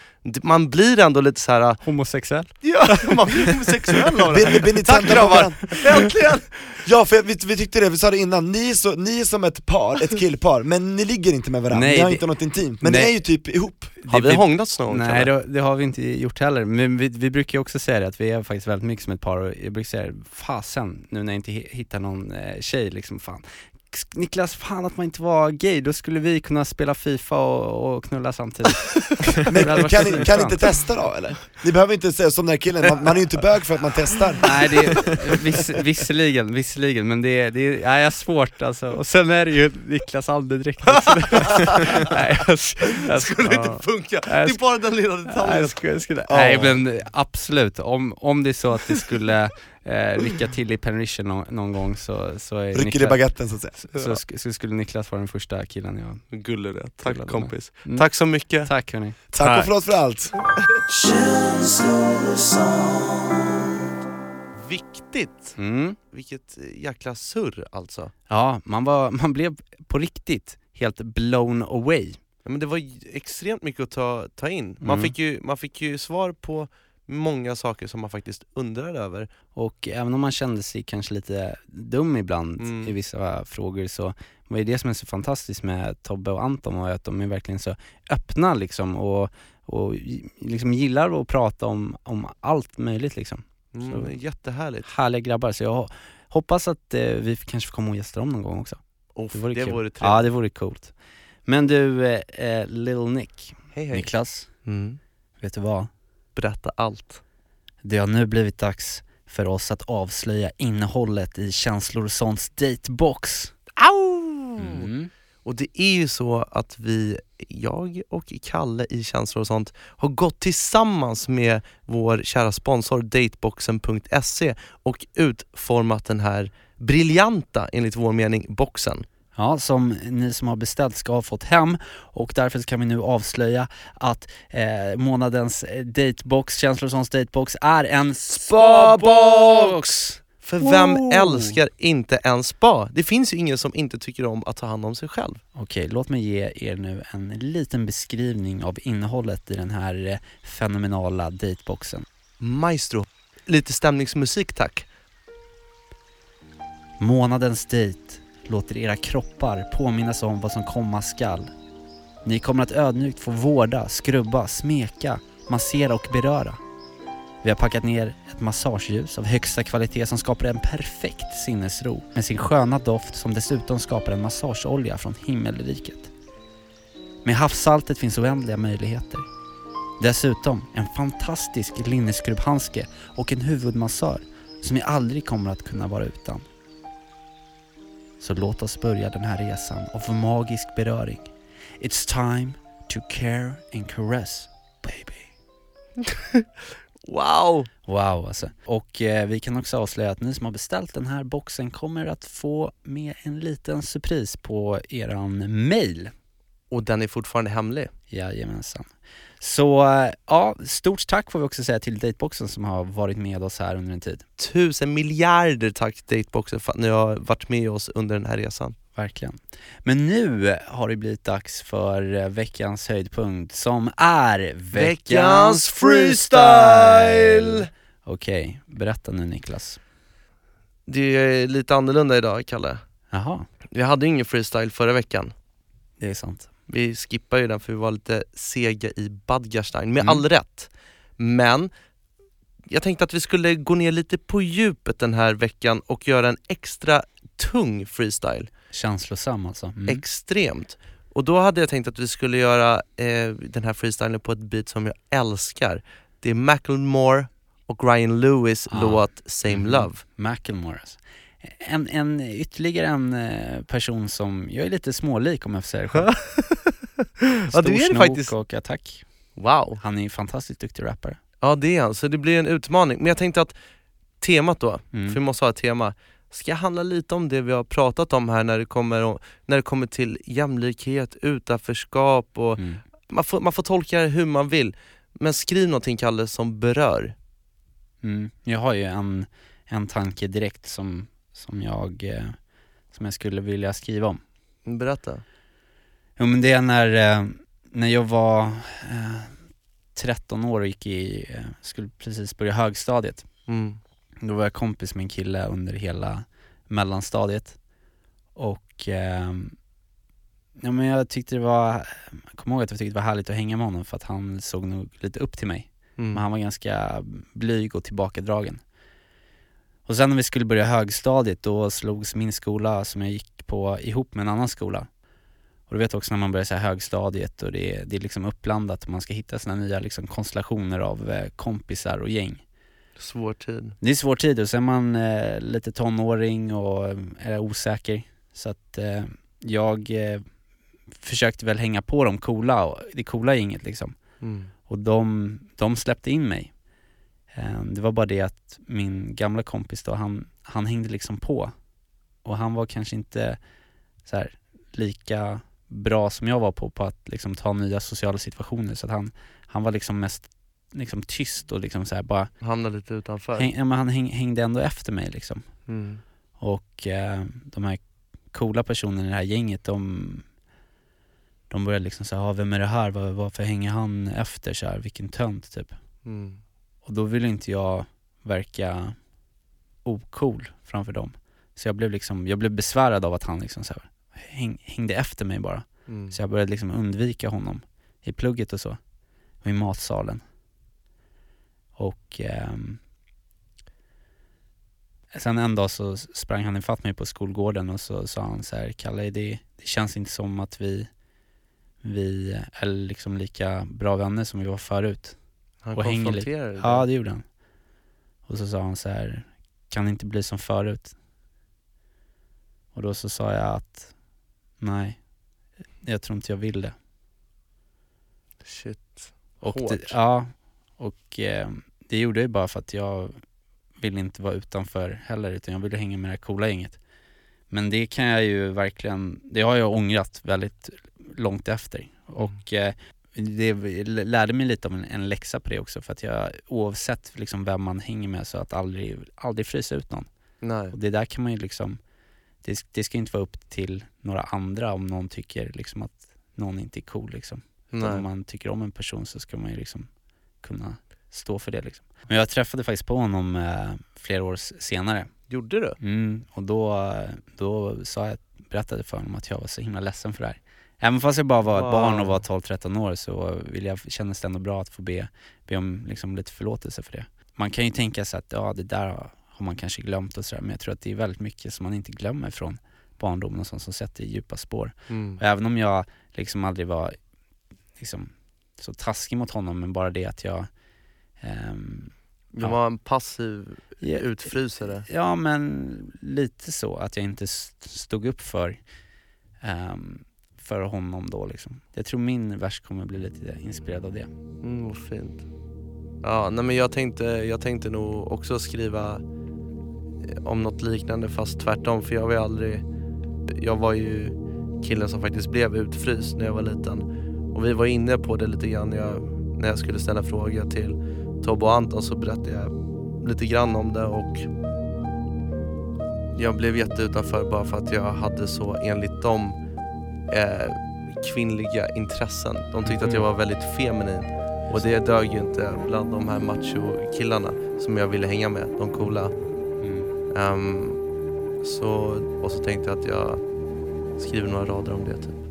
man blir ändå lite så här. Homosexuell? Ja, man blir homosexuell av det. Tack grabbar! Äntligen! Ja för vi, vi tyckte det, vi sa det innan, ni är, så, ni är som ett par, ett killpar, men ni ligger inte med varandra, Nej, ni har det- inte något intimt, men Nej. ni är ju typ ihop Har vi hånglats någon gång, Nej det, det har vi inte gjort heller, men vi, vi brukar ju också säga det att vi är faktiskt väldigt mycket som ett par och jag brukar säga fasen nu när jag inte hi- hittar någon eh, tjej liksom, fan Niklas, fan att man inte var gay, då skulle vi kunna spela FIFA och, och knulla samtidigt Men kan, ni, kan ni inte testa då eller? Ni behöver inte säga som den här killen, man, man är ju inte bög för att man testar Nej det är, viss, visserligen, visserligen, men det är, det är, nej, jag har svårt alltså. Och sen är det ju Niklas andedräkt också. nej, jag, jag, Skulle ja. inte funka, det Nej, är bara den lilla Nej, detaljen. jag skulle, jag skulle, nej men absolut, om, om det är så att det skulle eh, rycka till i Penrition någon, någon gång så, så är Rycker i baguetten så att säga så, så, så skulle Niklas vara den första killen jag Gullig det. Tack kompis. Mm. Tack så mycket. Tack hörni Tack och förlåt för allt Viktigt! mm. Vilket jäkla surr alltså. Ja, man, var, man blev på riktigt helt blown away Ja, men det var ju extremt mycket att ta, ta in. Man, Mm. fick ju, man fick ju svar på många saker som man faktiskt undrade över. Och även om man kände sig kanske lite dum ibland Mm. i vissa frågor så var det det som är så fantastiskt med Tobbe och Anton och att de är verkligen så öppna liksom och, och liksom gillar att prata om, om allt möjligt liksom. Mm, Så- jättehärligt. Härliga grabbar, så jag ho- hoppas att eh, vi kanske får komma och gästa dem någon gång också. Oh, Det vore det kul. vore trevligt. Ja det vore coolt. Men du, eh, eh, Lil Nick, Hej hej. Niklas, Mm. vet du vad? Berätta allt. Det har nu blivit dags för oss att avslöja innehållet i Känslor och sånts datebox. Au! Mm. Och det är ju så att vi, jag och Kalle i Känslor och sånt, har gått tillsammans med vår kära sponsor dateboxen.se och utformat den här briljanta, enligt vår mening, boxen. Ja, som ni som har beställt ska ha fått hem och därför kan vi nu avslöja att eh, månadens eh, datebox, Känslosons datebox, är en spabox! För vem Wow. älskar inte en spa? Det finns ju ingen som inte tycker om att ta hand om sig själv. Okej, låt mig ge er nu en liten beskrivning av innehållet i den här eh, fenomenala dateboxen. Maestro, lite stämningsmusik tack. Månadens dejt låter era kroppar påminnas om vad som komma skall. Ni kommer att ödmjukt få vårda, skrubba, smeka, massera och beröra. Vi har packat ner ett massageljus av högsta kvalitet som skapar en perfekt sinnesro med sin sköna doft som dessutom skapar en massageolja från himmelriket. Med havssaltet finns oändliga möjligheter. Dessutom en fantastisk linneskrubbhandske och en huvudmassör som ni aldrig kommer att kunna vara utan. Så låt oss börja den här resan av magisk beröring. It's time to care and caress, baby. Wow! Wow alltså. Och eh, vi kan också avslöja att ni som har beställt den här boxen kommer att få med en liten surpris på eran mail. Och den är fortfarande hemlig. Jajamensan. Så eh, ja, stort tack får vi också säga till Dateboxen som har varit med oss här under en tid. Tusen miljarder tack Dateboxen för att ni har varit med oss under den här resan. Verkligen. Men nu har det blivit dags för eh, veckans höjdpunkt som är Veckans freestyle! Okej, berätta nu Niklas. Det är lite annorlunda idag Kalle. Jaha, Vi hade ingen freestyle förra veckan. det är sant. Vi skippade ju den för vi var lite sega i Badgerstein, med Mm. all rätt. Men jag tänkte att vi skulle gå ner lite på djupet den här veckan och göra en extra tung freestyle. Känslosam alltså. Mm. Extremt. Och då hade jag tänkt att vi skulle göra eh, den här freestylen på ett beat som jag älskar. Det är Macklemore och Ryan Lewis Ah. låt Same Mhm. Love. Macklemore alltså. En, en, ytterligare en eh, person som jag är lite smålik om jag får säga det själv. Ja det är det faktiskt. och attack. Wow. Han är en fantastiskt duktig rappare. Ja det är han, så det blir en utmaning. Men jag tänkte att temat då, Mm. för vi måste ha ett tema, ska handla lite om det vi har pratat om här när det kommer, när det kommer till jämlikhet, utanförskap och Mm. man, får, man får tolka det hur man vill. Men skriv någonting Kalle som berör. Mm. Jag har ju en, en tanke direkt som, som, jag, eh, som jag skulle vilja skriva om. Berätta. Jo men det är när, eh, när jag var eh, 13 år och gick i, eh, skulle precis börja högstadiet. Mm. Då var jag kompis med en kille under hela mellanstadiet och eh, ja, men jag tyckte det var, jag kommer ihåg att jag tyckte det var härligt att hänga med honom för att han såg nog lite upp till mig. Mm. Men han var ganska blyg och tillbakadragen. Och sen när vi skulle börja högstadiet då slogs min skola som jag gick på ihop med en annan skola. Och du vet också när man börjar här högstadiet och det är, det är liksom uppblandat och man ska hitta sina nya liksom konstellationer av eh, kompisar och gäng. Svår tid. Det är svår tid och så är man eh, lite tonåring och eh, är osäker. Så att eh, jag eh, försökte väl hänga på de coola, och, det coola gänget liksom. Mm. Och de, de släppte in mig. Eh, det var bara det att min gamla kompis då, han, han hängde liksom på. Och han var kanske inte så här, lika bra som jag var på, på att liksom ta nya sociala situationer. Så att han, han var liksom mest liksom tyst och liksom så här bara Hamnar lite utanför. Häng, ja, men han häng, hängde ändå efter mig liksom. Mm. Och eh, de här coola personerna i det här gänget, de, de började liksom säga, ah, vem är det här? Var, varför hänger han efter så här? Vilken tönt typ. Mm. Och då ville inte jag verka ocool framför dem. Så jag blev liksom, jag blev besvärad av att han liksom så här, häng, hängde efter mig bara. Mm. Så jag började liksom undvika honom i plugget och så. Och i matsalen. Och ehm, sen en dag så sprang han ifatt mig på skolgården och så sa han så här, Kalle det, det känns inte som att vi, vi är liksom lika bra vänner som vi var förut. Han Och hänger dig? Ja det gjorde han. Och så sa han så här, kan det inte bli som förut? Och då så sa jag att nej, jag tror inte jag vill det. Shit. Och Hårt. det, ja, och eh, det gjorde jag bara för att jag ville inte vara utanför heller utan jag ville hänga med det här coola gänget. Men det kan jag ju verkligen, det har jag ångrat väldigt långt efter. Och eh, det lärde mig lite av en, en läxa på det också för att jag oavsett liksom vem man hänger med så att aldrig, aldrig frysa ut någon. Nej. Och det där kan man ju liksom, det, det ska inte vara upp till några andra om någon tycker liksom att någon inte är cool liksom. Utan om man tycker om en person så ska man ju liksom kunna stå för det liksom. Men jag träffade faktiskt på honom eh, flera år senare. Gjorde du? Mm, och då, då sa jag, berättade för honom att jag var så himla ledsen för det här. Även fast jag bara var ett barn och var 12-13 år så vill jag, kändes det ändå bra att få be, be om liksom lite förlåtelse för det. Man kan ju tänka sig att ja, det där har man kanske glömt och sådär men jag tror att det är väldigt mycket som man inte glömmer från barndomen och sånt som sätter djupa spår. Mm. Och även om jag liksom aldrig var liksom så taskig mot honom men bara det att jag ehm, Du ja. var en passiv utfrysare. Ja men lite så, att jag inte st- stod upp för, ehm, för honom då liksom. Jag tror min vers kommer bli lite inspirerad av det. Mm, vad fint. Ja, nej men jag tänkte, jag tänkte nog också skriva eh, om något liknande fast tvärtom för jag var ju aldrig, jag var ju killen som faktiskt blev utfryst när jag var liten. Och vi var inne på det lite grann när jag, när jag skulle ställa fråga till Tobbe och Anton så berättade jag lite grann om det och jag blev jätteutanför bara för att jag hade så enligt dem eh, kvinnliga intressen. De tyckte att jag var väldigt feminin och det dög ju inte bland de här macho-killarna som jag ville hänga med, de coola. Ehm, så, och så tänkte jag att jag skriver några rader om det typ.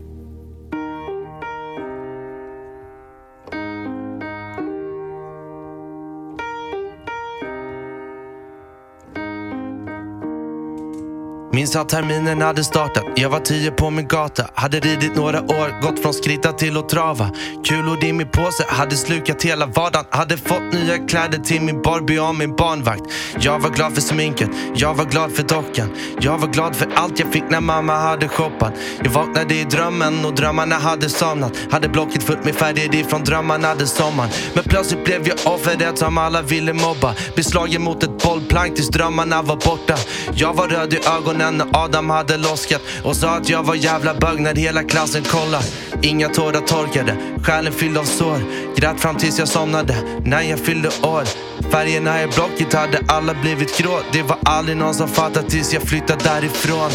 Minns att terminen hade startat, jag var tio på min gata Hade ridit några år, gått från skritta till att trava. Kulor i min påse, hade slukat hela vardagen Hade fått nya kläder till min Barbie och min barnvakt. Jag var glad för sminket, jag var glad för dockan. Jag var glad för allt jag fick när mamma hade shoppat. Jag vaknade i drömmen och drömmarna hade somnat. Hade blocket fullt med färger ifrån drömmarna den sommaren. Men plötsligt blev jag offret som alla ville mobba. Beslagen mot ett bollplank tills drömmarna var borta. Jag var röd i ögonen när Adam hade loskat Och sa att jag var jävla bög när hela klassen kollar Inga tårar torkade, själen fylld av sår. Grät fram tills jag somnade, när jag fyllde år. Färgerna i blocket hade alla blivit grå. Det var aldrig någon som fattat tills jag flyttade därifrån.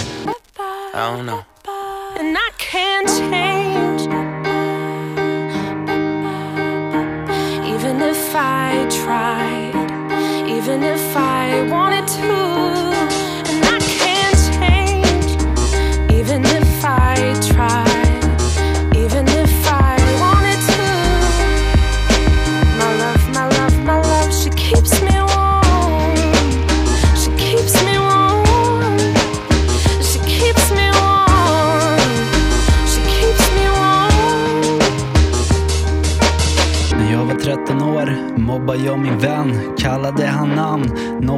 I don't know. And I can't change. Even if I tried, even if I wanted to,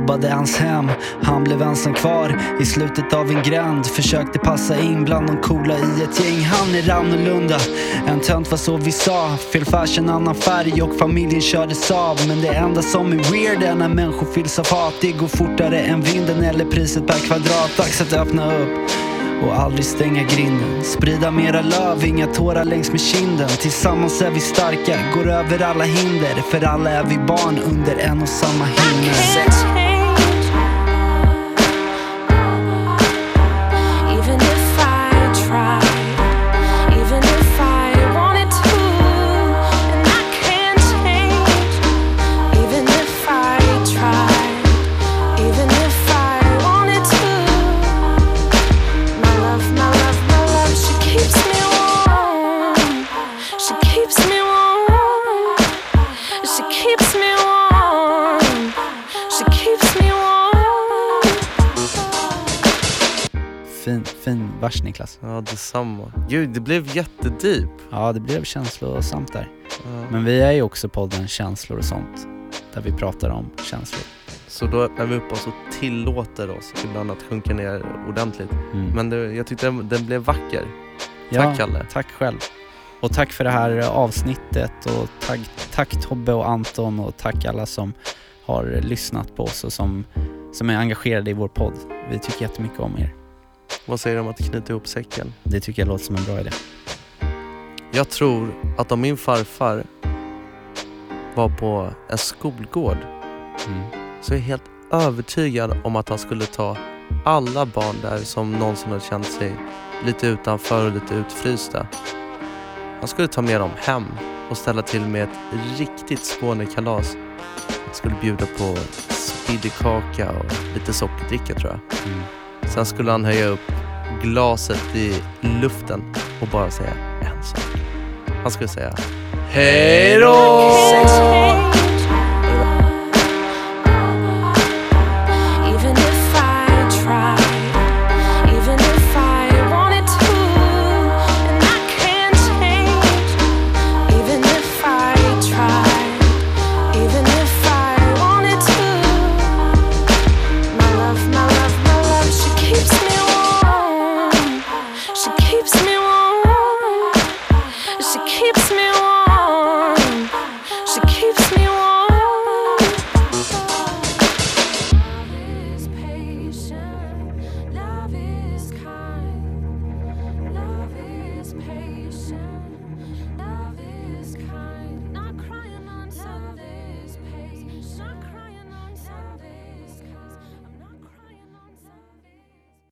Jobbade hans hem Han blev ensam kvar i slutet av en gränd Försökte passa in bland de coola i ett gäng Han är annorlunda, en tönt var så vi sa Fel fashion, annan färg och familjen kördes av Men det enda som är weird är när människor fylls av hat Det går fortare än vinden eller priset per kvadrat Dags att öppna upp och aldrig stänga grinden. Sprida mera löv, inga tårar längs med kinden. Tillsammans är vi starka, går över alla hinder. För alla är vi barn under en och samma himmel. Vers Niklas. Ja, detsamma. Gud, det blev jättedeep. Ja, det blev känslosamt där. Ja. Men vi är ju också podden Känslor och sånt. Där vi pratar om känslor. Så då öppnar vi upp oss och tillåter oss ibland att sjunka ner ordentligt. Mm. Men det, jag tyckte den, den blev vacker. Tack Kalle. Tack själv. Och tack för det här avsnittet och tack, tack Tobbe och Anton och tack alla som har lyssnat på oss och som, som är engagerade i vår podd. Vi tycker jättemycket om er. Vad säger du om att knyta ihop säcken? Det tycker jag låter som en bra idé. Jag tror att om min farfar var på en skolgård Mm. så är jag helt övertygad om att han skulle ta alla barn där som någonsin har känt sig lite utanför och lite utfrysta. Han skulle ta med dem hem och ställa till med ett riktigt Skånekalas. Han skulle bjuda på spiddekaka och lite sockerdricka tror jag. Sen skulle han höja upp glaset i luften och bara säga en sak. Han skulle säga Hej då!